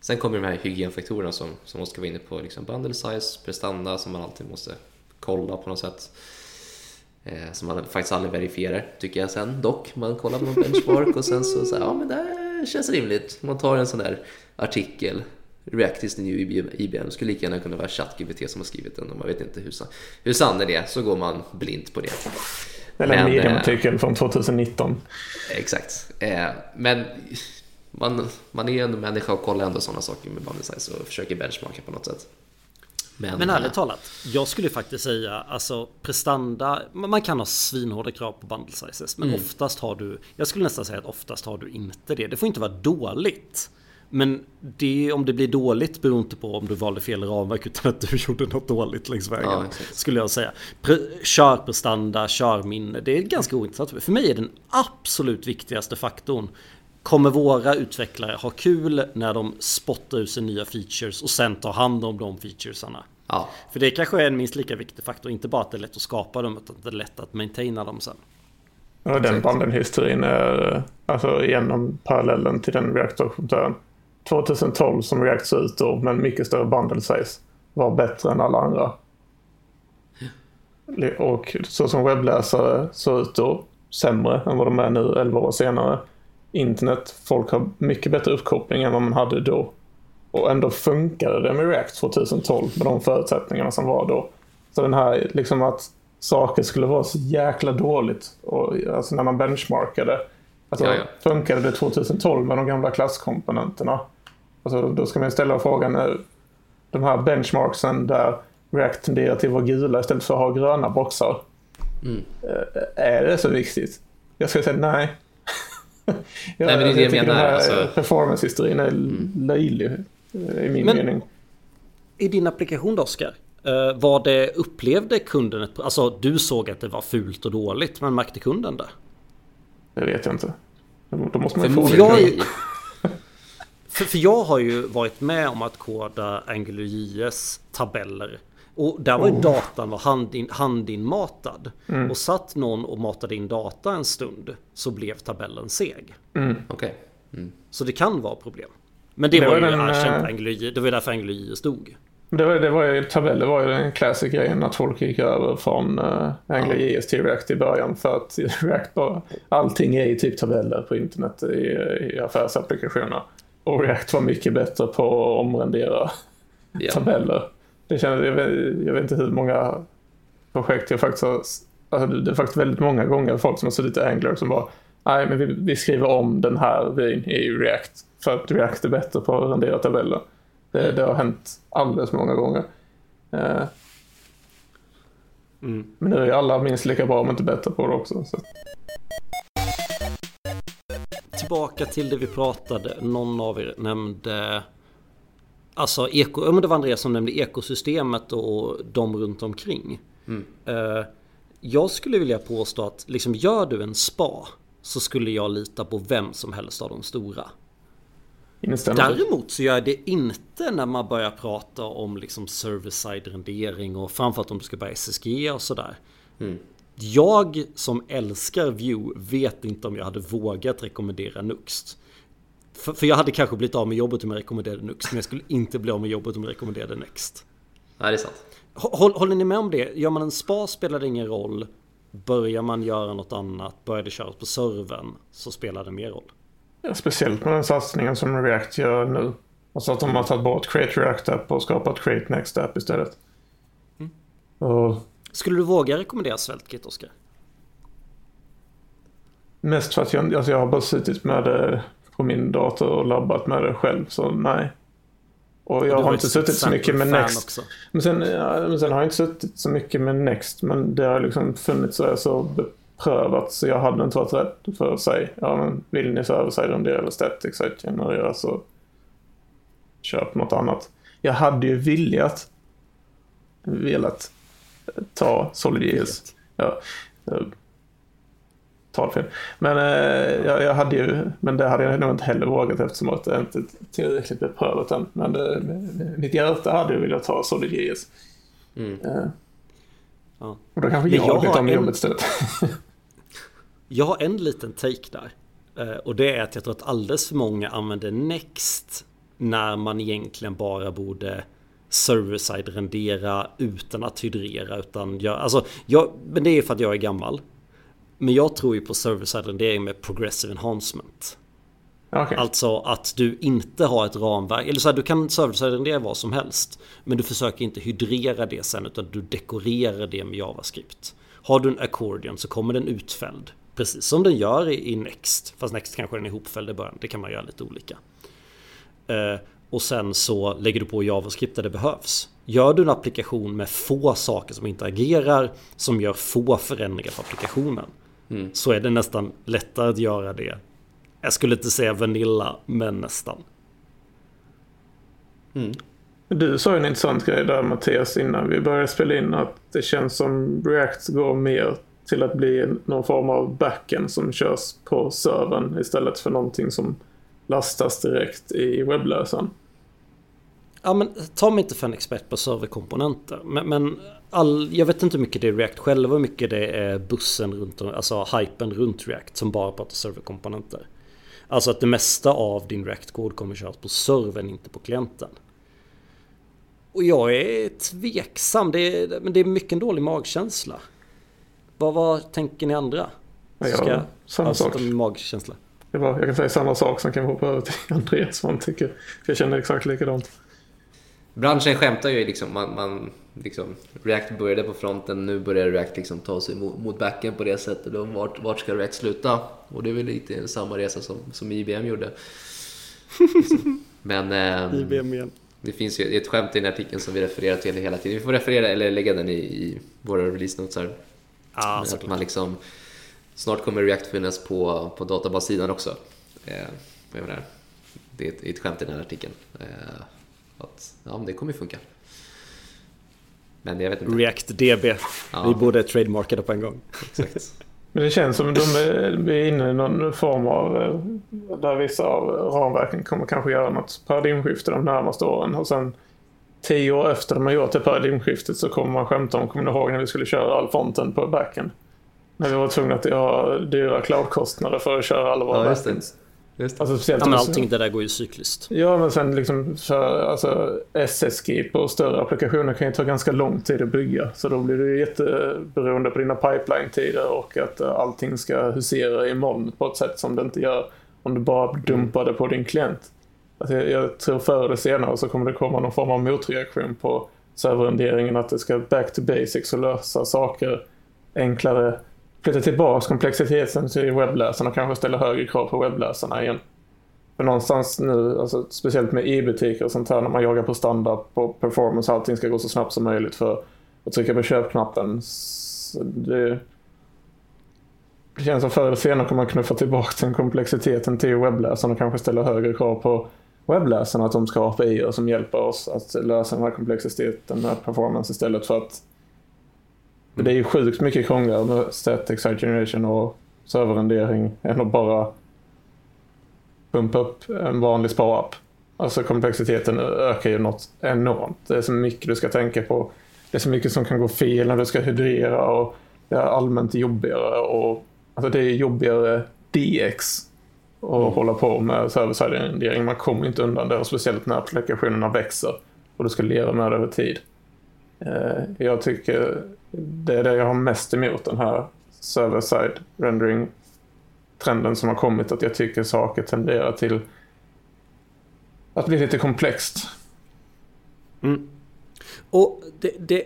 sen kommer de här hygienfaktorerna som, som Oskar var inne på, liksom bundle size, prestanda som man alltid måste kolla på något sätt. Eh, som man faktiskt aldrig verifierar, tycker jag sen dock. Man kollar på någon benchmark och sen så säger ja men det här känns rimligt. Man tar en sån där artikel, React is the new IBM, IBM. skulle lika gärna kunna vara ChatGPT som har skrivit den och man vet inte hur, san- hur sann den är, så går man blint på det. Eller en Men, eh, Medium-artikel från 2019. Exakt. Eh, men man, man är ju en människa och kollar ändå sådana saker med size och försöker benchmarka på något sätt. Men, Men eh, ärligt talat, jag skulle faktiskt säga alltså prestanda, man kan ha svinhårda krav på bundle sizes men Mm. oftast har du, jag skulle nästan säga att oftast har du inte det. Det får inte vara dåligt. Men det, om det blir dåligt beror inte på om du valde fel ramverk utan att du (laughs) gjorde något dåligt längs vägen. Ja, skulle jag säga. Pre- körprestanda, körminne, det är ganska ointressant. För mig är den absolut viktigaste faktorn Kommer våra utvecklare ha kul när de spottar ut sig nya features och sen tar hand om de featuresarna? Ja, För det kanske är en minst lika viktig faktor. Inte bara att det är lätt att skapa dem utan att det är lätt att maintaina dem sen. Och den Exakt. bandenhistorin är alltså genom parallellen till den React-dokumentären. 2012 som React såg ut då, men mycket större bundle size, var bättre än alla andra. Och så som webbläsare såg ut då, sämre än vad de är nu 11 år senare. Internet, folk har mycket bättre uppkoppling än vad man hade då. Och ändå funkade det med React 2012 med de förutsättningarna som var då. Så den här liksom att saker skulle vara så jäkla dåligt. Och, alltså när man benchmarkade. Alltså, Ja, ja. Funkade det 2012 med de gamla klasskomponenterna? Alltså, då ska man ställa frågan. eh, De här benchmarksen där React tenderar till att vara gula istället för att ha gröna boxar. Mm. Eh, Är det så viktigt? Jag skulle säga nej. (laughs) jag, men det är det jag tycker menar, Den här alltså- performance-historien är löjlig eh, i min Men- mening. I din applikation då Oskar? eh, Var det, upplevde kunden ett... Alltså du såg att det var fult och dåligt men märkte kunden det? Det vet jag inte. Då måste man ju fråga. Jag är- (laughs) För, för jag har ju varit med om att koda AngularJS tabeller. Och där var ju Oh. datan var handin, handinmatad. Mm. Och satt någon och matade in data en stund så blev tabellen seg. okej. Så det kan vara problem. Men det, Det var, var ju den, erkänt eh, AngularJS. Det var ju därför AngularJS stod. Det var, det var ju, tabeller var ju den classic grejen att folk gick över från uh, AngularJS till React i början för att (laughs) React bara, allting är ju typ tabeller på internet i, i affärsapplikationer. Och React var mycket bättre på att omrendera Ja. (laughs) tabeller. Det känner, jag, vet, jag vet inte hur många projekt jag faktiskt har... Alltså det är faktiskt väldigt många gånger folk som har suttit i Angular som bara Nej, men vi, vi skriver om den här vyn i React för att React är bättre på att rendera tabeller. Det, det har hänt alldeles för många gånger. Eh, Mm. Men nu är alla minst lika bra om inte bättre på det också. Så. Tillbaka till det vi pratade. Någon av er nämnde... Alltså eko, ja, men det var Andreas som nämnde ekosystemet och de runt omkring. Eh, jag skulle vilja påstå att liksom gör du en spa så skulle jag lita på vem som helst av de stora. Instämmer. Däremot så gör jag det inte när man börjar prata om liksom server-side rendering och framförallt om du ska börja SSG och sådär. Jag som älskar Vue vet inte om jag hade vågat rekommendera Nuxt. För, för jag hade kanske blivit av med jobbet om jag rekommenderade Nuxt men jag skulle inte bli av med jobbet om jag rekommenderade Next. Nej, det är sant. Håll, håller ni med om det? Gör man en spa spelar det ingen roll. Börjar man göra något annat, börjar det köras på servern så spelar det mer roll. Ja, speciellt med den satsningen som React gör nu. Alltså att de har tagit bort Create React App och skapat Create Next App istället. Och Skulle du våga rekommendera SvelteKit, Oskar? mest för att jag, alltså jag har bara suttit med det på min dator och labbat med det själv, så nej. Och jag Du har inte suttit så mycket med Next. Också. Men sen, ja, men sen har jag inte suttit så mycket med Next, men det har liksom funnits så, så prövat så jag hade inte varit rädd för att säga ja men vill ni server-side rendera eller static site generera så köp något annat. Jag hade ju velat velat ta SolidJS. Ja, talfel. Men eh, jag, jag, hade ju, men det hade jag nog inte heller vågat eftersom att jag inte tillräckligt beprövat än. Men det, mitt hjärta hade ju velat ta SolidJS. Mm. Eh, ja. Och då kanske jag, jag vet om en... jobbet istället. (laughs) jag har en liten take där. Eh, och det är att jag tror att alldeles för många använder Next när man egentligen bara borde server-side rendera utan att hydrera. Utan jag, alltså, jag, men det är för att jag är gammal. Men jag tror ju på server-side rendering med progressive enhancement. Okay. Alltså att du inte har ett ramverk. Eller så här, du kan server-side rendera vad som helst. Men du försöker inte hydrera det sen utan du dekorerar det med JavaScript. Har du en accordion så kommer den utfälld. Precis som den gör i, Next. Fast Next kanske den är ihopfälld i början. Det kan man göra lite olika. Uh, och sen så lägger du på JavaScript där det behövs. Gör du en applikation med få saker som interagerar som gör få förändringar för applikationen mm. så är det nästan lättare att göra det. Jag skulle inte säga Vanilla, men nästan. Mm. Du sa en intressant grej där Mattias innan vi började spela in att det känns som React går mer till att bli någon form av backend som körs på servern istället för någonting som lastas direkt i webbläsaren. Ja men ta mig inte för en expert på serverkomponenter. Men, men all, jag vet inte hur mycket det är React själva hur mycket det är bussen runt, alltså hypen runt React som bara pratar serverkomponenter. Alltså att det mesta av din React-kod kommer köras på servern, inte på klienten. Och jag är tveksam, det är, men det är mycket en dålig magkänsla. Vad, vad tänker ni andra? Ska ja, samma alltså, sak. magkänsla. Var, jag kan säga samma sak som kan hoppa över till Andreas vad han tycker. För jag känner exakt likadant. Branschen skämtar ju liksom, man, man liksom, React började på fronten, nu börjar React liksom ta sig mot, mot backen på det sättet. Och vart, vart ska React sluta? Och det är väl lite samma resa som, som IBM gjorde. Men eh, IBM igen. det finns ju ett skämt i den artikeln som vi refererar till hela tiden. Vi får referera eller lägga den i, i våra release notes här. Ah, att man liksom, snart kommer React finnas på, på databassidan också. Eh, det är ett, ett skämt i den här artikeln. Eh, att ja, det kommer ju funka. Men jag vet inte. ReactDB. Ja. Vi borde trademarka det på en gång. Exakt. Men det känns som att de är inne i någon form av eh, där vissa av ramverken kommer kanske göra något paradigmskifte de närmaste åren och sen tio år efter de har gjort det paradigmskiftet så kommer man skämta om, kommer ni ihåg när vi skulle köra all fronten på backen? När vi var tvungna att ha dyra cloudkostnader för att köra alla våra ja, backends. Just Alltså speciellt ja, men allting det där går ju cykliskt. Ja, men sen liksom för alltså, SSG på större applikationer kan ju ta ganska lång tid att bygga. Så då blir du jätteberoende på dina pipeline-tider och att uh, allting ska husera i moln på ett sätt som det inte gör om du bara dumpar det på din klient. Alltså, jag, jag tror förr eller senare så kommer det komma någon form av motreaktion på serverrenderingen att det ska back to basics och lösa saker enklare flytta tillbaka komplexiteten till webbläsarna och kanske ställa högre krav på webbläsarna igen. För någonstans nu, alltså, speciellt med e-butiker och sånt här, när man jagar på standard, på performance, allting ska gå så snabbt som möjligt för att trycka på köpknappen. Det, det känns som förr eller senare kommer man knuffa tillbaka den komplexiteten till webbläsarna och kanske ställa högre krav på webbläsarna att de ska ha API som hjälper oss att lösa den här komplexiteten med performance istället för att för det är ju sjukt mycket krångligare med static site generation och serverrendering än att bara pumpa upp en vanlig sparapp. Alltså komplexiteten ökar ju något enormt. Det är så mycket du ska tänka på. Det är så mycket som kan gå fel när du ska hydrera och det är allmänt jobbigare. Och, alltså det är jobbigare DX att mm. hålla på med server-side rendering. Man kommer inte undan det och speciellt när applikationerna växer och du ska leva med det över tid. Eh, jag tycker det är det jag har mest emot den här server-side rendering trenden som har kommit att jag tycker saker tenderar till att bli lite komplext. Mm. Och det, det,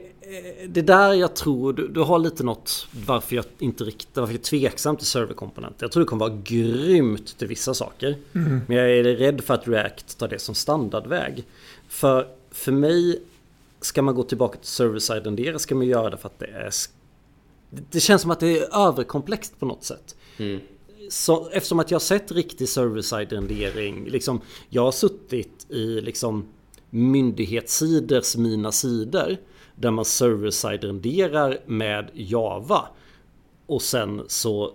det där jag tror, du, du, har lite något varför jag inte riktigt, varför jag är tveksam till serverkomponenter. Jag tror det kommer vara grymt till vissa saker. Mm. Men jag är rädd för att React tar det som standardväg. För, för mig ska man gå tillbaka till server-side rendera ska man göra det för att det är Det känns som att det är överkomplext på något sätt. Mm. Så, eftersom att jag har sett riktig server-side rendering. Liksom, jag har suttit i liksom myndighetssidors mina sidor. Där man server-side renderar med Java. Och sen så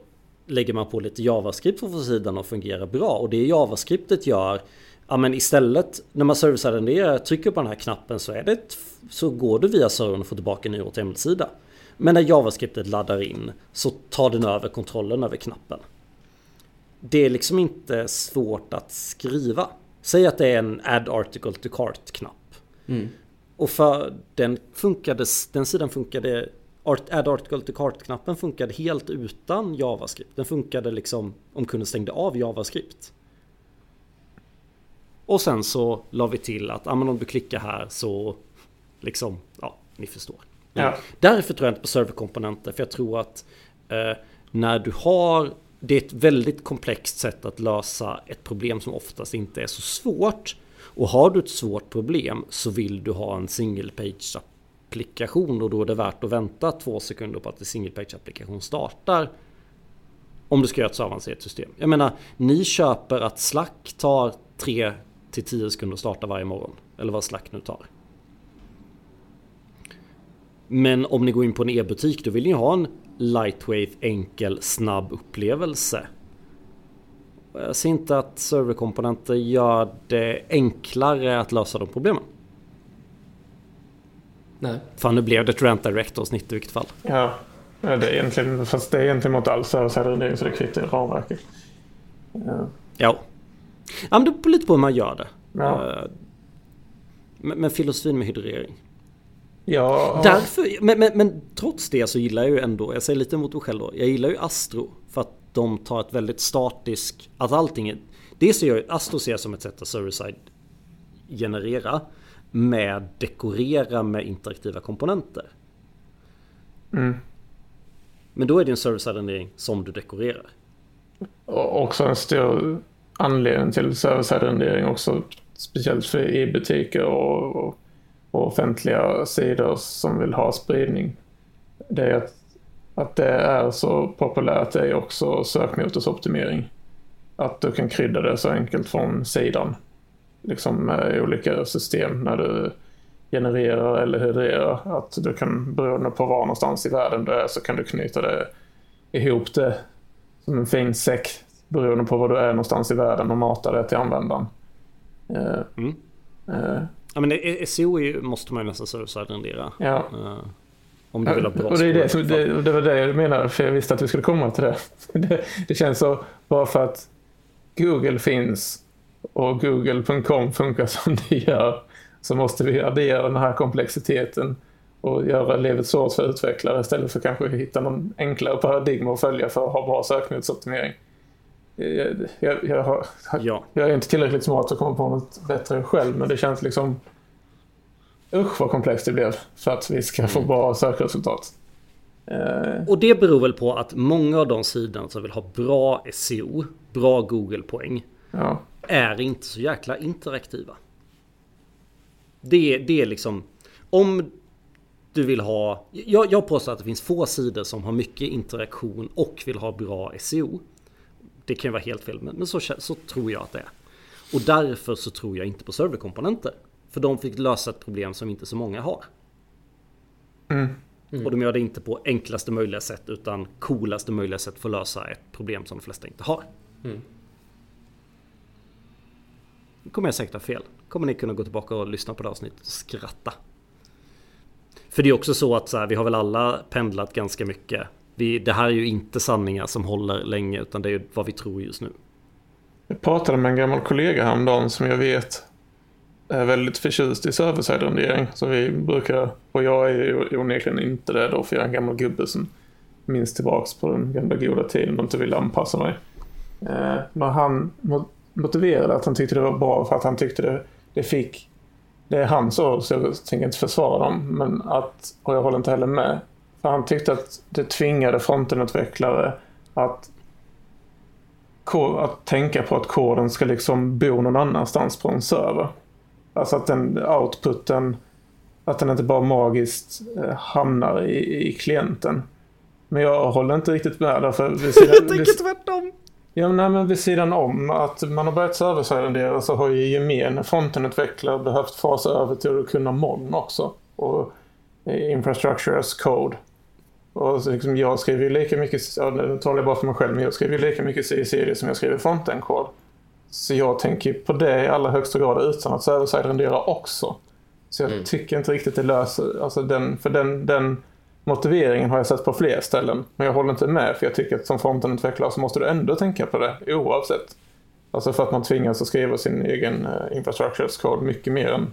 lägger man på lite JavaScript för att få sidan att fungera bra. Och det JavaScriptet gör Ja men istället när man server-side renderar trycker på den här knappen så är det ett, så går du via servern och får tillbaka en ny HTML-sida. Men när JavaScriptet laddar in så tar den över kontrollen över knappen. Det är liksom inte svårt att skriva. Säg att det är en add article to cart-knapp. Mm. Och för den funkade, den sidan funkade Add article to cart-knappen funkade helt utan JavaScript. Den funkade liksom om kunden stängde av JavaScript. Och sen så la vi till att ah, om du klickar här så liksom, ja, ni förstår. Ja. Därför tror jag inte på serverkomponenter. För jag tror att eh, när du har... Det är ett väldigt komplext sätt att lösa ett problem som oftast inte är så svårt. Och har du ett svårt problem så vill du ha en single page applikation och då är det värt att vänta två sekunder på att en single page applikation startar. Om du ska göra ett så avancerat system. Jag menar, ni köper att Slack tar 3 till 10 sekunder att starta varje morgon. Eller vad Slack nu tar. Men om ni går in på en e-butik då vill ni ha en lightwave, enkel, snabb upplevelse. Jag ser inte att serverkomponenter gör det enklare att lösa de problemen. Nej. Fan nu blev det ett Rent Direct avsnitt i vilket fall. Ja, det är egentligen, fast det är egentligen mot all server så det kvittar ramverket. Ja. Ja. Ja men det beror lite på hur man gör det. Ja. Eh, Men, men filosofin med hydrering. Ja, Därför, men, men, men trots det så gillar jag ju ändå, jag säger lite emot mig själv då. Jag gillar ju Astro för att de tar ett väldigt statisk, att allting är... Det ser jag, Astro ser jag som ett sätt att server-side generera med dekorera med interaktiva komponenter. Mm. Men då är det en server-side rendering som du dekorerar. Och också en stor anledning till server-side rendering också. Speciellt för e-butiker och, och, och offentliga sidor som vill ha spridning. Det är att, att det är så populärt är också sökmotorsoptimering. Att du kan krydda det så enkelt från sidan. Liksom med olika system när du genererar eller hydrerar. Att du kan, beroende på var någonstans i världen du är, så kan du knyta det ihop det som en fin säck beroende på var du är någonstans i världen och mata det till användaren. Eh, Mm. Ja men det- SEO är ju, måste man ju nästan server-side rendera. ja. Eh, om du vill ha bra och det, är det, som- det, det var det jag menade, för jag visste att vi skulle komma till det. (laughs) Det, det känns så, bara för att Google finns och google.com funkar (laughs) som det gör, så måste vi addera den här komplexiteten och göra livet svårt för utvecklare istället för kanske hitta någon enklare paradigm att följa för att ha bra sökmotorsoptimering. Jag, jag, jag, har, Ja. jag är inte tillräckligt smart att komma på något bättre själv, men det känns liksom... Usch vad komplext det blev för att vi ska få bra sökresultat. Eh, Och det beror väl på att många av de sidorna som vill ha bra SEO, bra Google-poäng, ja. är inte så jäkla interaktiva. Det, är- det är liksom... Om du vill ha... Jag, jag påstår att det finns få sidor som har mycket interaktion och vill ha bra SEO. Det kan ju vara helt fel, men men så, så tror jag att det är. Och därför så tror jag inte på serverkomponenter. För de fick lösa ett problem som inte så många har. Mm. Och de gör det inte på enklaste möjliga sätt utan coolaste möjliga sätt för att lösa ett problem som de flesta inte har. Mm. Nu kommer jag säkert ha fel. Kommer ni kunna gå tillbaka och lyssna på det avsnittet och skratta. För det är också så att så här, vi har väl alla pendlat ganska mycket. Vi, det här är ju inte sanningar som håller länge utan det är ju vad vi tror just nu. Jag pratade med en gammal kollega häromdagen som jag vet är väldigt förtjust i server-side-rendering. Så vi brukar, och jag är ju onekligen inte det då för jag är en gammal gubbe som minns tillbaks på den gamla goda tiden och inte vill anpassa mig. Eh, men han motiverade att han tyckte det var bra för att han tyckte det, det fick, det är hans ord så jag tänker inte försvara dem, men att, och jag håller inte heller med. För han tyckte att det tvingade frontenutvecklare att att tänka på att koden ska liksom bo någon annanstans på en server. Alltså att den outputen, att den inte bara magiskt eh, hamnar i, i klienten. Men jag håller inte riktigt med därför vid (laughs) Jag sidan, tänker vid, tvärtom. ja, men nej, men vid sidan om att man har börjat serversidendera så har ju gemene frontenutvecklare behövt fasa över till att kunna moln också. Och eh, infrastructure as code. Och så liksom jag skriver ju lika mycket, ja, nu talar jag bara för mig själv, men jag skriver ju lika mycket C-serie som jag skriver frontend-kod. Så jag tänker på det i allra högsta grad utan att server-side rendera också. Så jag Mm. tycker inte riktigt det löser, alltså den, för den, den motiveringen har jag sett på fler ställen. Men jag håller inte med för jag tycker att som frontendutvecklare så måste du ändå tänka på det oavsett. Alltså för att man tvingas att skriva sin egen uh, infrastructure mycket mer än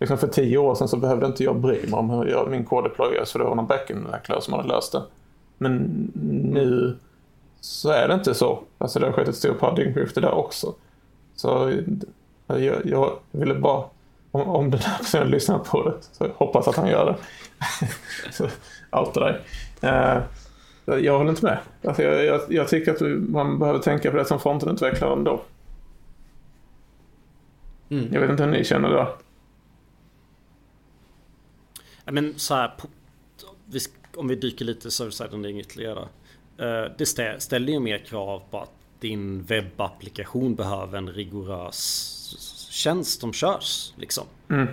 Liksom för tio år sedan så behövde inte jag bry mig om hur jag, min kod deployas för det var någon backend-utvecklare som hade löst det. Men nu så är det inte så. Alltså det har skett ett stort paradigmskifte där också. Så jag, jag ville bara, om, om den här personen lyssnar på det, så jag hoppas att han gör det. (laughs) så outa dig. Uh, jag håller inte med. Alltså jag, jag, jag tycker att man behöver tänka på det som frontenutvecklare ändå. Mm. Jag vet inte hur ni känner det. Men så här, om vi dyker lite server-side ytterligare. Eh, det stä- ställer ju mer krav på att din webbapplikation behöver en rigorös tjänst som körs. Liksom. Mm.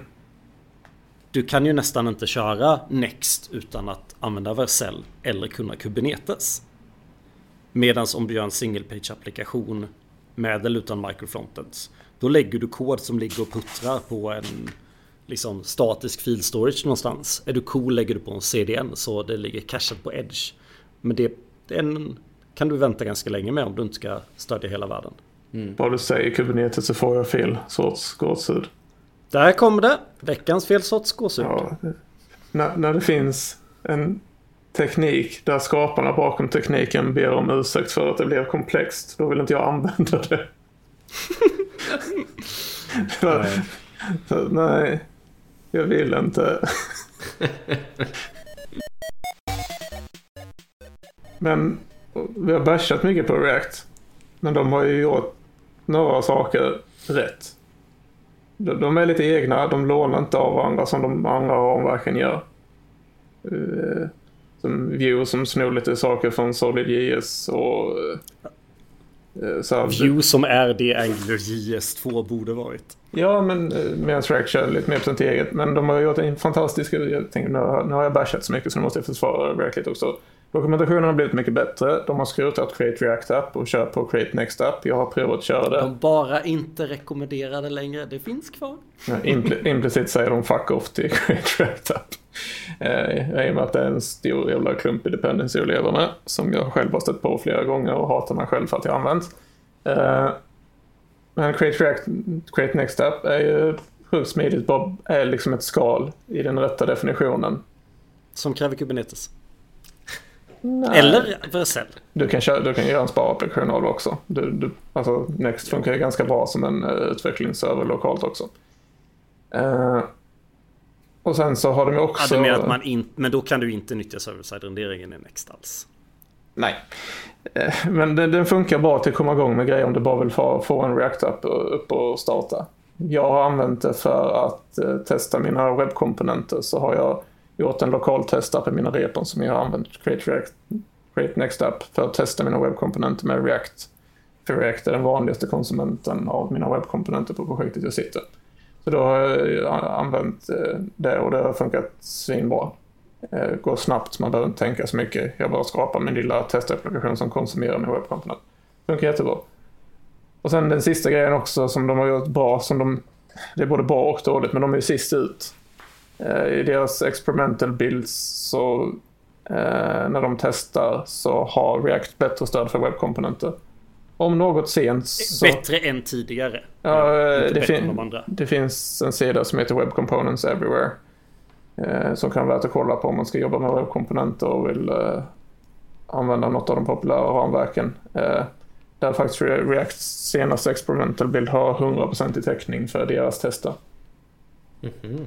Du kan ju nästan inte köra Next utan att använda Vercel eller kunna Kubernetes. Medan om du gör en single page applikation med eller utan microfrontends. Då lägger du kod som ligger och puttrar på en liksom statisk fil storage någonstans. Är du cool lägger du på en CDN så det ligger cachat på edge. Men det, den kan du vänta ganska länge med om du inte ska stödja hela världen. Vad du säger Kubernetes så får jag fel sorts gåshud. Där kommer det! Veckans fel sorts gåshud. Ja, när, när det finns en teknik där skaparna bakom tekniken ber om ursäkt för att det blev komplext, då vill inte jag använda det. (laughs) Nej. Nej, jag vill inte. Men vi har bashat mycket på React. Men de har ju gjort några saker rätt. De, de är lite egna, de lånar inte av varandra som de andra ramverken gör. Eh, som Vue som snor lite saker från SolidJS och eh, så här, View som är det Angular JS2 borde varit. Ja, men eh, medan React kör lite mer på sitt eget. Men de har gjort en fantastisk... Jag tänker, nu, har, jag bashat så mycket så nu måste jag försvara React också. Dokumentationen har blivit mycket bättre. De har skrotat Create React App och kör på Create Next App. Jag har provat att köra det. De bara inte rekommenderade längre. Det finns kvar. Ja, impl- implicit säger de fuck off till (laughs) Create React App. Eh, I och med att det är en stor jävla klumpig dependency att leva med. Som jag själv har stött på flera gånger och hatar mig själv för att jag använt. Eh, men Create React, Create Next App är ju sjukt smidigt. Bara är liksom ett skal i den rätta definitionen. Som kräver Kubernetes. Nej. Eller Vercel. Du kan, köra, du kan göra en sparapplikation av det också. Du, du, alltså Next funkar ju ganska bra som en uh, utvecklingsserver lokalt också. Eh, och sen så har de ju Ja, också... du menar att man in, men då kan du inte nyttja server-side renderingen i Next alls. Nej. Eh, Men den, den funkar bra till att komma igång med grejer om du bara vill få, få en React-app upp och starta. Jag har använt det för att eh, testa mina webbkomponenter så har jag gjort en lokal testapp i mina repon som jag har använt Create, React, Create Next App för att testa mina webbkomponenter med React. För React är den vanligaste konsumenten av mina webbkomponenter på projektet jag sitter. Så då har jag eh, använt eh, det och det har funkat svinbra. Eh, går snabbt, man behöver inte tänka så mycket. Jag bara skapar min lilla testapplikation som konsumerar min webbkomponent. Funkar jättebra. Och sen den sista grejen också som de har gjort bra, som de, det är både bra och dåligt, men de är ju sist ut. Eh, I deras experimental builds så eh, när de testar så har React bättre stöd för webbkomponenter. Om något sent så... Bättre än tidigare. Ja, eh, det, fin- de andra. det finns en sida som heter Web Components Everywhere. Eh, som kan vara värt att kolla på om man ska jobba med webbkomponenter och vill eh, använda något av de populära ramverken. Eh, där faktiskt Re- Reacts senaste experimental build har 100% i täckning för deras tester. Mhm.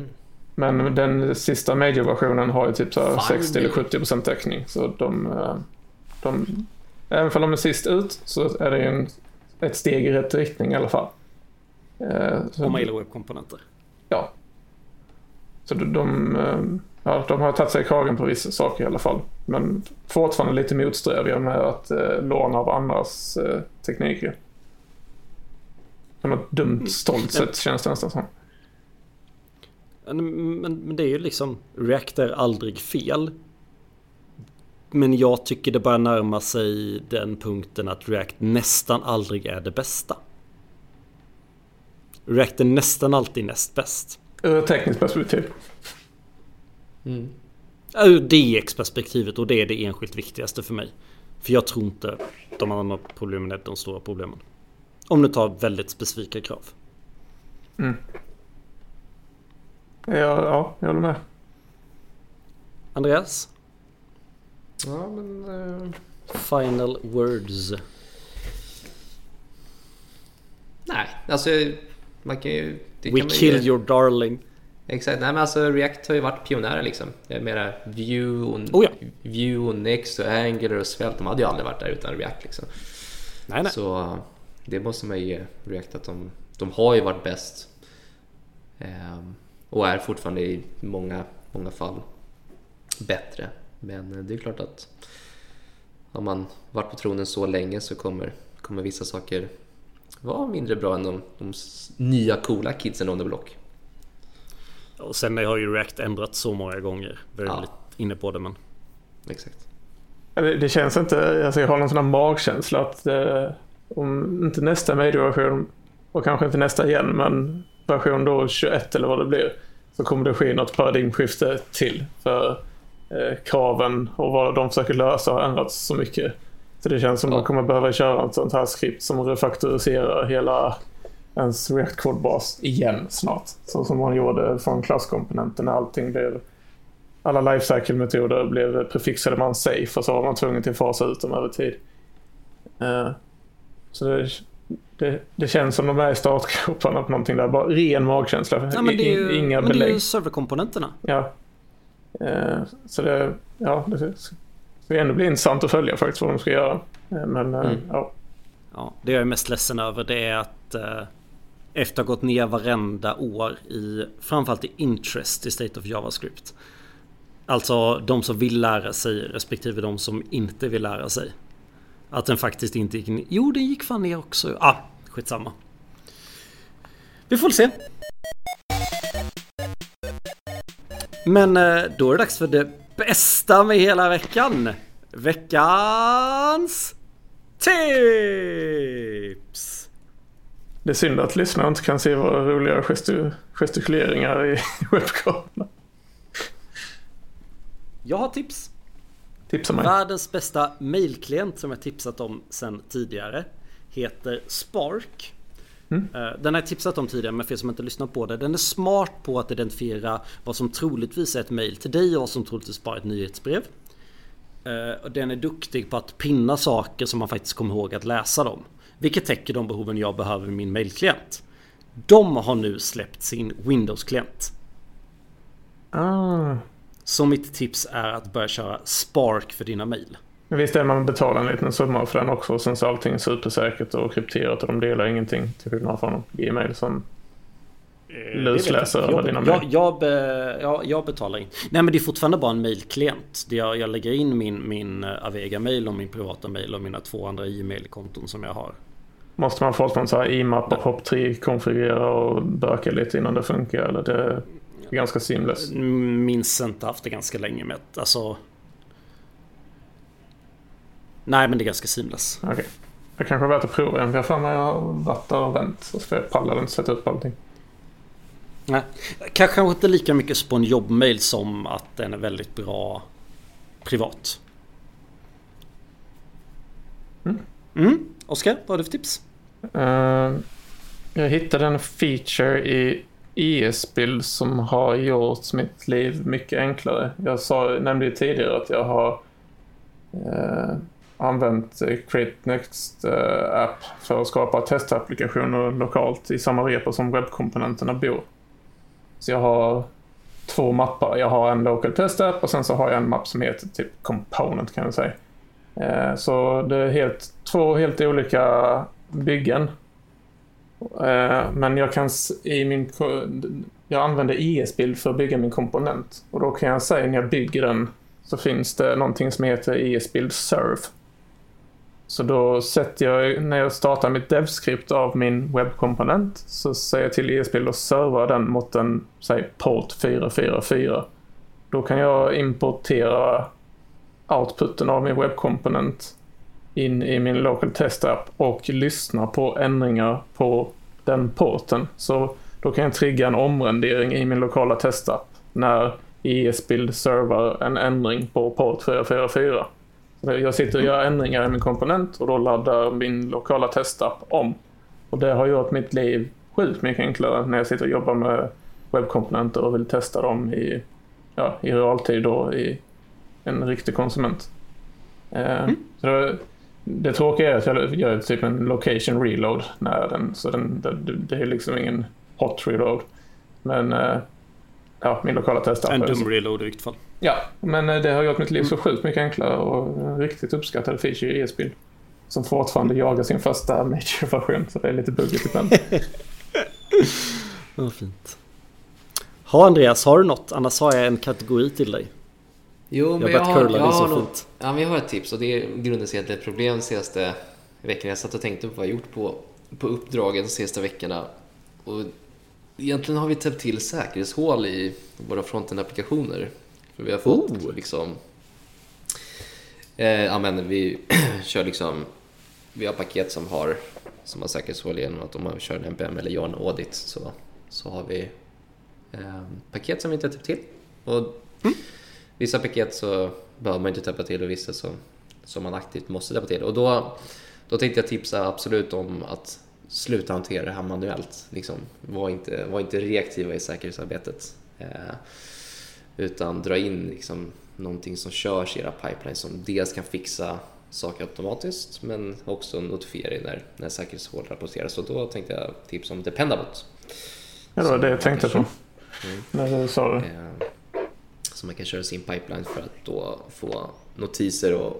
Men den sista major-versionen har ju typ så här Fan, 60 eller det- 70% täckning. Så de, eh, de, även om de är sist ut så är det ju en, ett steg i rätt riktning i alla fall. Eh, så- Om man gillar webbkomponenter. Ja. Så de, de, eh, ja, de har tagit sig i kragen på vissa saker i alla fall. Men fortfarande lite motsträviga med att eh, låna av andras eh, tekniker. På något dumt stolt sätt känns det nästan som. Men, men det är ju liksom React är aldrig fel. Men jag tycker det börjar närma sig den punkten att React nästan aldrig är det bästa. React är nästan alltid näst bäst. Ur ett tekniskt perspektiv. Mm. Ur DX-perspektivet och det är det enskilt viktigaste för mig. För jag tror inte de andra problemen är de stora problemen. Om du tar väldigt specifika krav. Mm. Ja, ja, jag håller med. Andreas? Ja, men... Uh... Final words. Nej, alltså man kan ju... We kan killed ju... your darling. Exakt, nej men alltså React har ju varit pionjärer liksom. Det är mera Vue och, oh ja. Vue och Next och Angular och Svelte, de hade ju aldrig varit där utan React liksom. Nej, nej. Så det måste man ge React att de, de har ju varit bäst. Ehm, och är fortfarande i många, många fall bättre. Men det är klart att har man varit på tronen så länge så kommer, kommer vissa saker vara mindre bra än de, de nya coola kidsen on the block. Och sen har ju React ändrats så många gånger. Vi är ja. lite inne på det men... Exakt. Det, det känns inte, alltså jag har någon sån här magkänsla att eh, om inte nästa medieversion och kanske inte nästa igen men version då 21 eller vad det blir så kommer det ske något paradigmskifte till. För eh, kraven och vad de försöker lösa har ändrats så mycket. Så det känns som ja. att man kommer behöva köra ett sånt här skript som refaktoriserar hela ens React kodbas igen snart. Så som man gjorde från klasskomponenten när allting blev alla lifecycle-metoder blev prefixade en safe och så var man tvungen till att fasa ut dem över tid. Uh, så det, det, det, känns som de är i startgroparna på någonting där. Bara ren magkänsla. Ja, men det är ju, Inga men belägg. det är ju serverkomponenterna. Ja. Uh, så det, ja, det ska ändå bli intressant att följa faktiskt vad de ska göra. Uh, men mm. ja. Ja, det jag är mest ledsen över det är att efter att ha gått ner varenda år i framförallt i interest i State of JavaScript. Alltså de som vill lära sig respektive de som inte vill lära sig. Att den faktiskt inte gick ner. Jo, den gick fan ner också. Ah, skitsamma. Vi får se. Men eh, då är det dags för det bästa med hela veckan. Veckans tips! Det är synd att lyssnarna inte kan se våra roliga gestikuleringar i (laughs) webbkameran. Jag har tips. Tipsa mig. Världens bästa mailklient som jag tipsat om sen tidigare heter Spark. Mm. Eh, den har jag tipsat om tidigare men för er som inte lyssnat på det. Den är smart på att identifiera vad som troligtvis är ett mail till dig och vad som troligtvis bara är ett nyhetsbrev. Eh, den är duktig på att pinna saker som man faktiskt kommer ihåg att läsa dem. Vilket täcker de behoven jag behöver i min mailklient. De har nu släppt sin Windows-klient. Ah. Så mitt tips är att börja köra Spark för dina mail. Visst är man betalar en liten summa för den också och sen så är allting supersäkert och krypterat och de delar ingenting till skillnad från Gmail som eh, lusläser alla dina. Jag, jag, be, jag, jag betalar in. Nej men det är fortfarande bara en mailklient. Jag, jag lägger in min, min eh, Avega-mail och min privata mail och mina två andra e-mailkonton som jag har. Måste man få någon så här IMAP och POP3 konfigurera och böka lite innan det funkar? Eller det är ganska seamless? Minns inte haft det ganska länge med alltså... Nej men det är ganska seamless. Okej. Okay. Det kanske är värt att prova en. Jag har mig jag har varit där och vänt. Så jag pallar inte sätta upp allting. Nej. Kanske inte lika mycket på en jobbmail som att den är väldigt bra privat. Mm. Mm. Oskar, vad har du för tips? Uh, jag hittade en feature i ES-bild som har gjort mitt liv mycket enklare. Jag sa, nämnde ju tidigare att jag har uh, använt eh, Create Next eh, app för att skapa testapplikationer lokalt i samma repo som webbkomponenterna bor. Så jag har två mappar. Jag har en local test app och sen så har jag en mapp som heter typ component kan jag säga. Eh, så det är helt, två helt olika byggen. Men jag kan i min jag använder IS-bild för att bygga min komponent. Och då kan jag säga när jag bygger den så finns det någonting som heter IS-bild-serve. Så då sätter jag, när jag startar mitt devscript av min webbkomponent så säger jag till ESPL att serva den mot en, säg port 444. Då kan jag importera outputen av min webbkomponent in i min local test app och lyssna på ändringar på den porten. Så då kan jag trigga en omrendering i min lokala testapp när ESBuild servar en ändring på port 444. Jag sitter och gör ändringar i min komponent och då laddar min lokala testapp om. Och det har gjort mitt liv sjukt mycket enklare när jag sitter och jobbar med webbkomponenter och vill testa dem i, ja, i realtid och i en riktig konsument. Eh, mm. Så det, det tråkiga är att jag gör typ en location reload när den, så den, det, det är liksom ingen hot reload. Men eh, ja, min lokala testapp. En dum reload i vilket fall. Ja, men eh, det har gjort mitt liv så sjukt mycket enklare och riktigt uppskattad feature i ESBuild. Som fortfarande jagar sin första major-version, så det är lite buggigt ibland. (laughs) Vad fint. Ha Andreas, har du något? Annars har jag en kategori till dig. Jo, men jag, har, jag, har något, ja, men jag har ett tips och det grundar sig i ett problem de senaste veckorna. Jag satt och tänkte på vad jag gjort på, på uppdragen de senaste veckorna. Och egentligen har vi täppt till säkerhetshål i våra frontend-applikationer. För vi har fått oh. liksom... Eh, ja, men vi (clears throat) kör liksom... Vi har paket som har, som har säkerhetshål genom att om man kör en NPM eller gör en audit så, så har vi eh, paket som vi inte har täppt till. Och mm. Vissa paket så behöver man inte täppa till och vissa så, som man aktivt måste täppa till. Och då, då tänkte jag tipsa absolut om att sluta hantera det här manuellt. Liksom, var, inte, var inte reaktiva i säkerhetsarbetet. Eh, utan dra in liksom, någonting som körs i era pipelines som dels kan fixa saker automatiskt men också notifiera er när, när säkerhetshål rapporteras. Och då tänkte jag tipsa om Dependabot. Ja, det var det jag tänkte på. Mm. När du sa det. Eh, som man kan köra sin pipeline för att då få notiser och,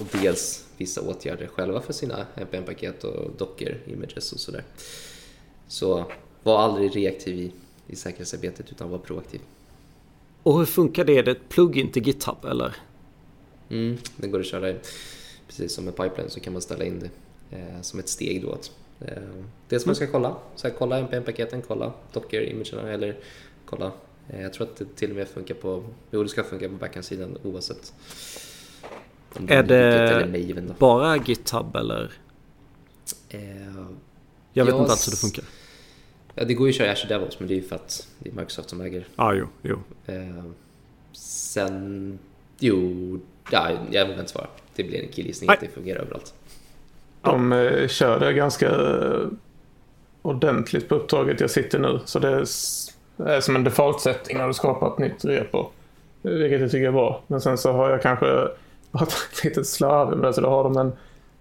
och dels vissa åtgärder själva för sina NPM-paket och docker, images och sådär. Så var aldrig reaktiv i, i säkerhetsarbetet utan var proaktiv. Och hur funkar det? Är det ett plugin till GitHub eller? Mm, det går att köra precis som med pipeline så kan man ställa in det eh, som ett steg då. Att, eh, det som man ska kolla, så här, kolla NPM-paketen, kolla docker-imagerna eller kolla Eh, jag tror att det till och med funkar på, jo det ska funka på backhand-sidan oavsett. Om är det bara GitHub eller? Eh, jag vet jag inte alls hur det funkar. Ja, det går ju att köra Azure DevOps men det är ju för att det är Microsoft som äger. Ah, jo, jo. Eh, sen, jo, ja, jag vill inte svara. Det blir en killgissning att det fungerar överallt. De eh, kör det ganska ordentligt på uppdraget jag sitter nu. Så det det är som en default-setting när du skapar ett nytt repo. Vilket jag tycker är bra. Men sen så har jag kanske (laughs) ett litet slarv. med det. Så alltså, då har de en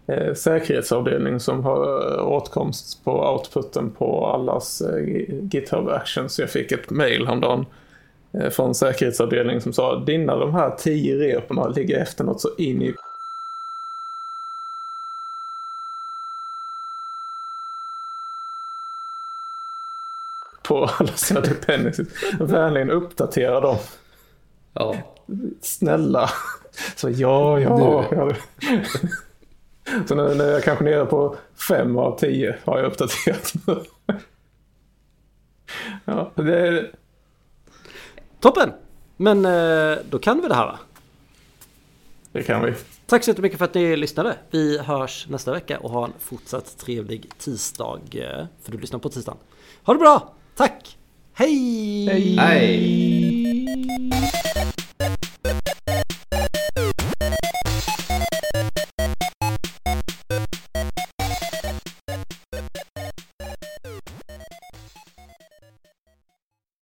eh, säkerhetsavdelning som har eh, åtkomst på outputen på allas eh, GitHub actions. Jag fick ett mail häromdagen eh, från säkerhetsavdelningen som sa dina de här tio reporna ligger efter något så in i (laughs) på alla sina dependencies. Vänligen uppdatera dem. Ja. Snälla. Så ja, ja. (laughs) Så nu när jag kanske nere på fem av tio har jag uppdaterat. (laughs) ja, det är... Toppen! Men eh, då kan vi det här va? Det kan vi. Tack så jättemycket för att ni lyssnade. Vi hörs nästa vecka och ha en fortsatt trevlig tisdag. Eh, för du lyssnar på tisdagen. Ha det bra! Tack! Hej! Hej! Hej.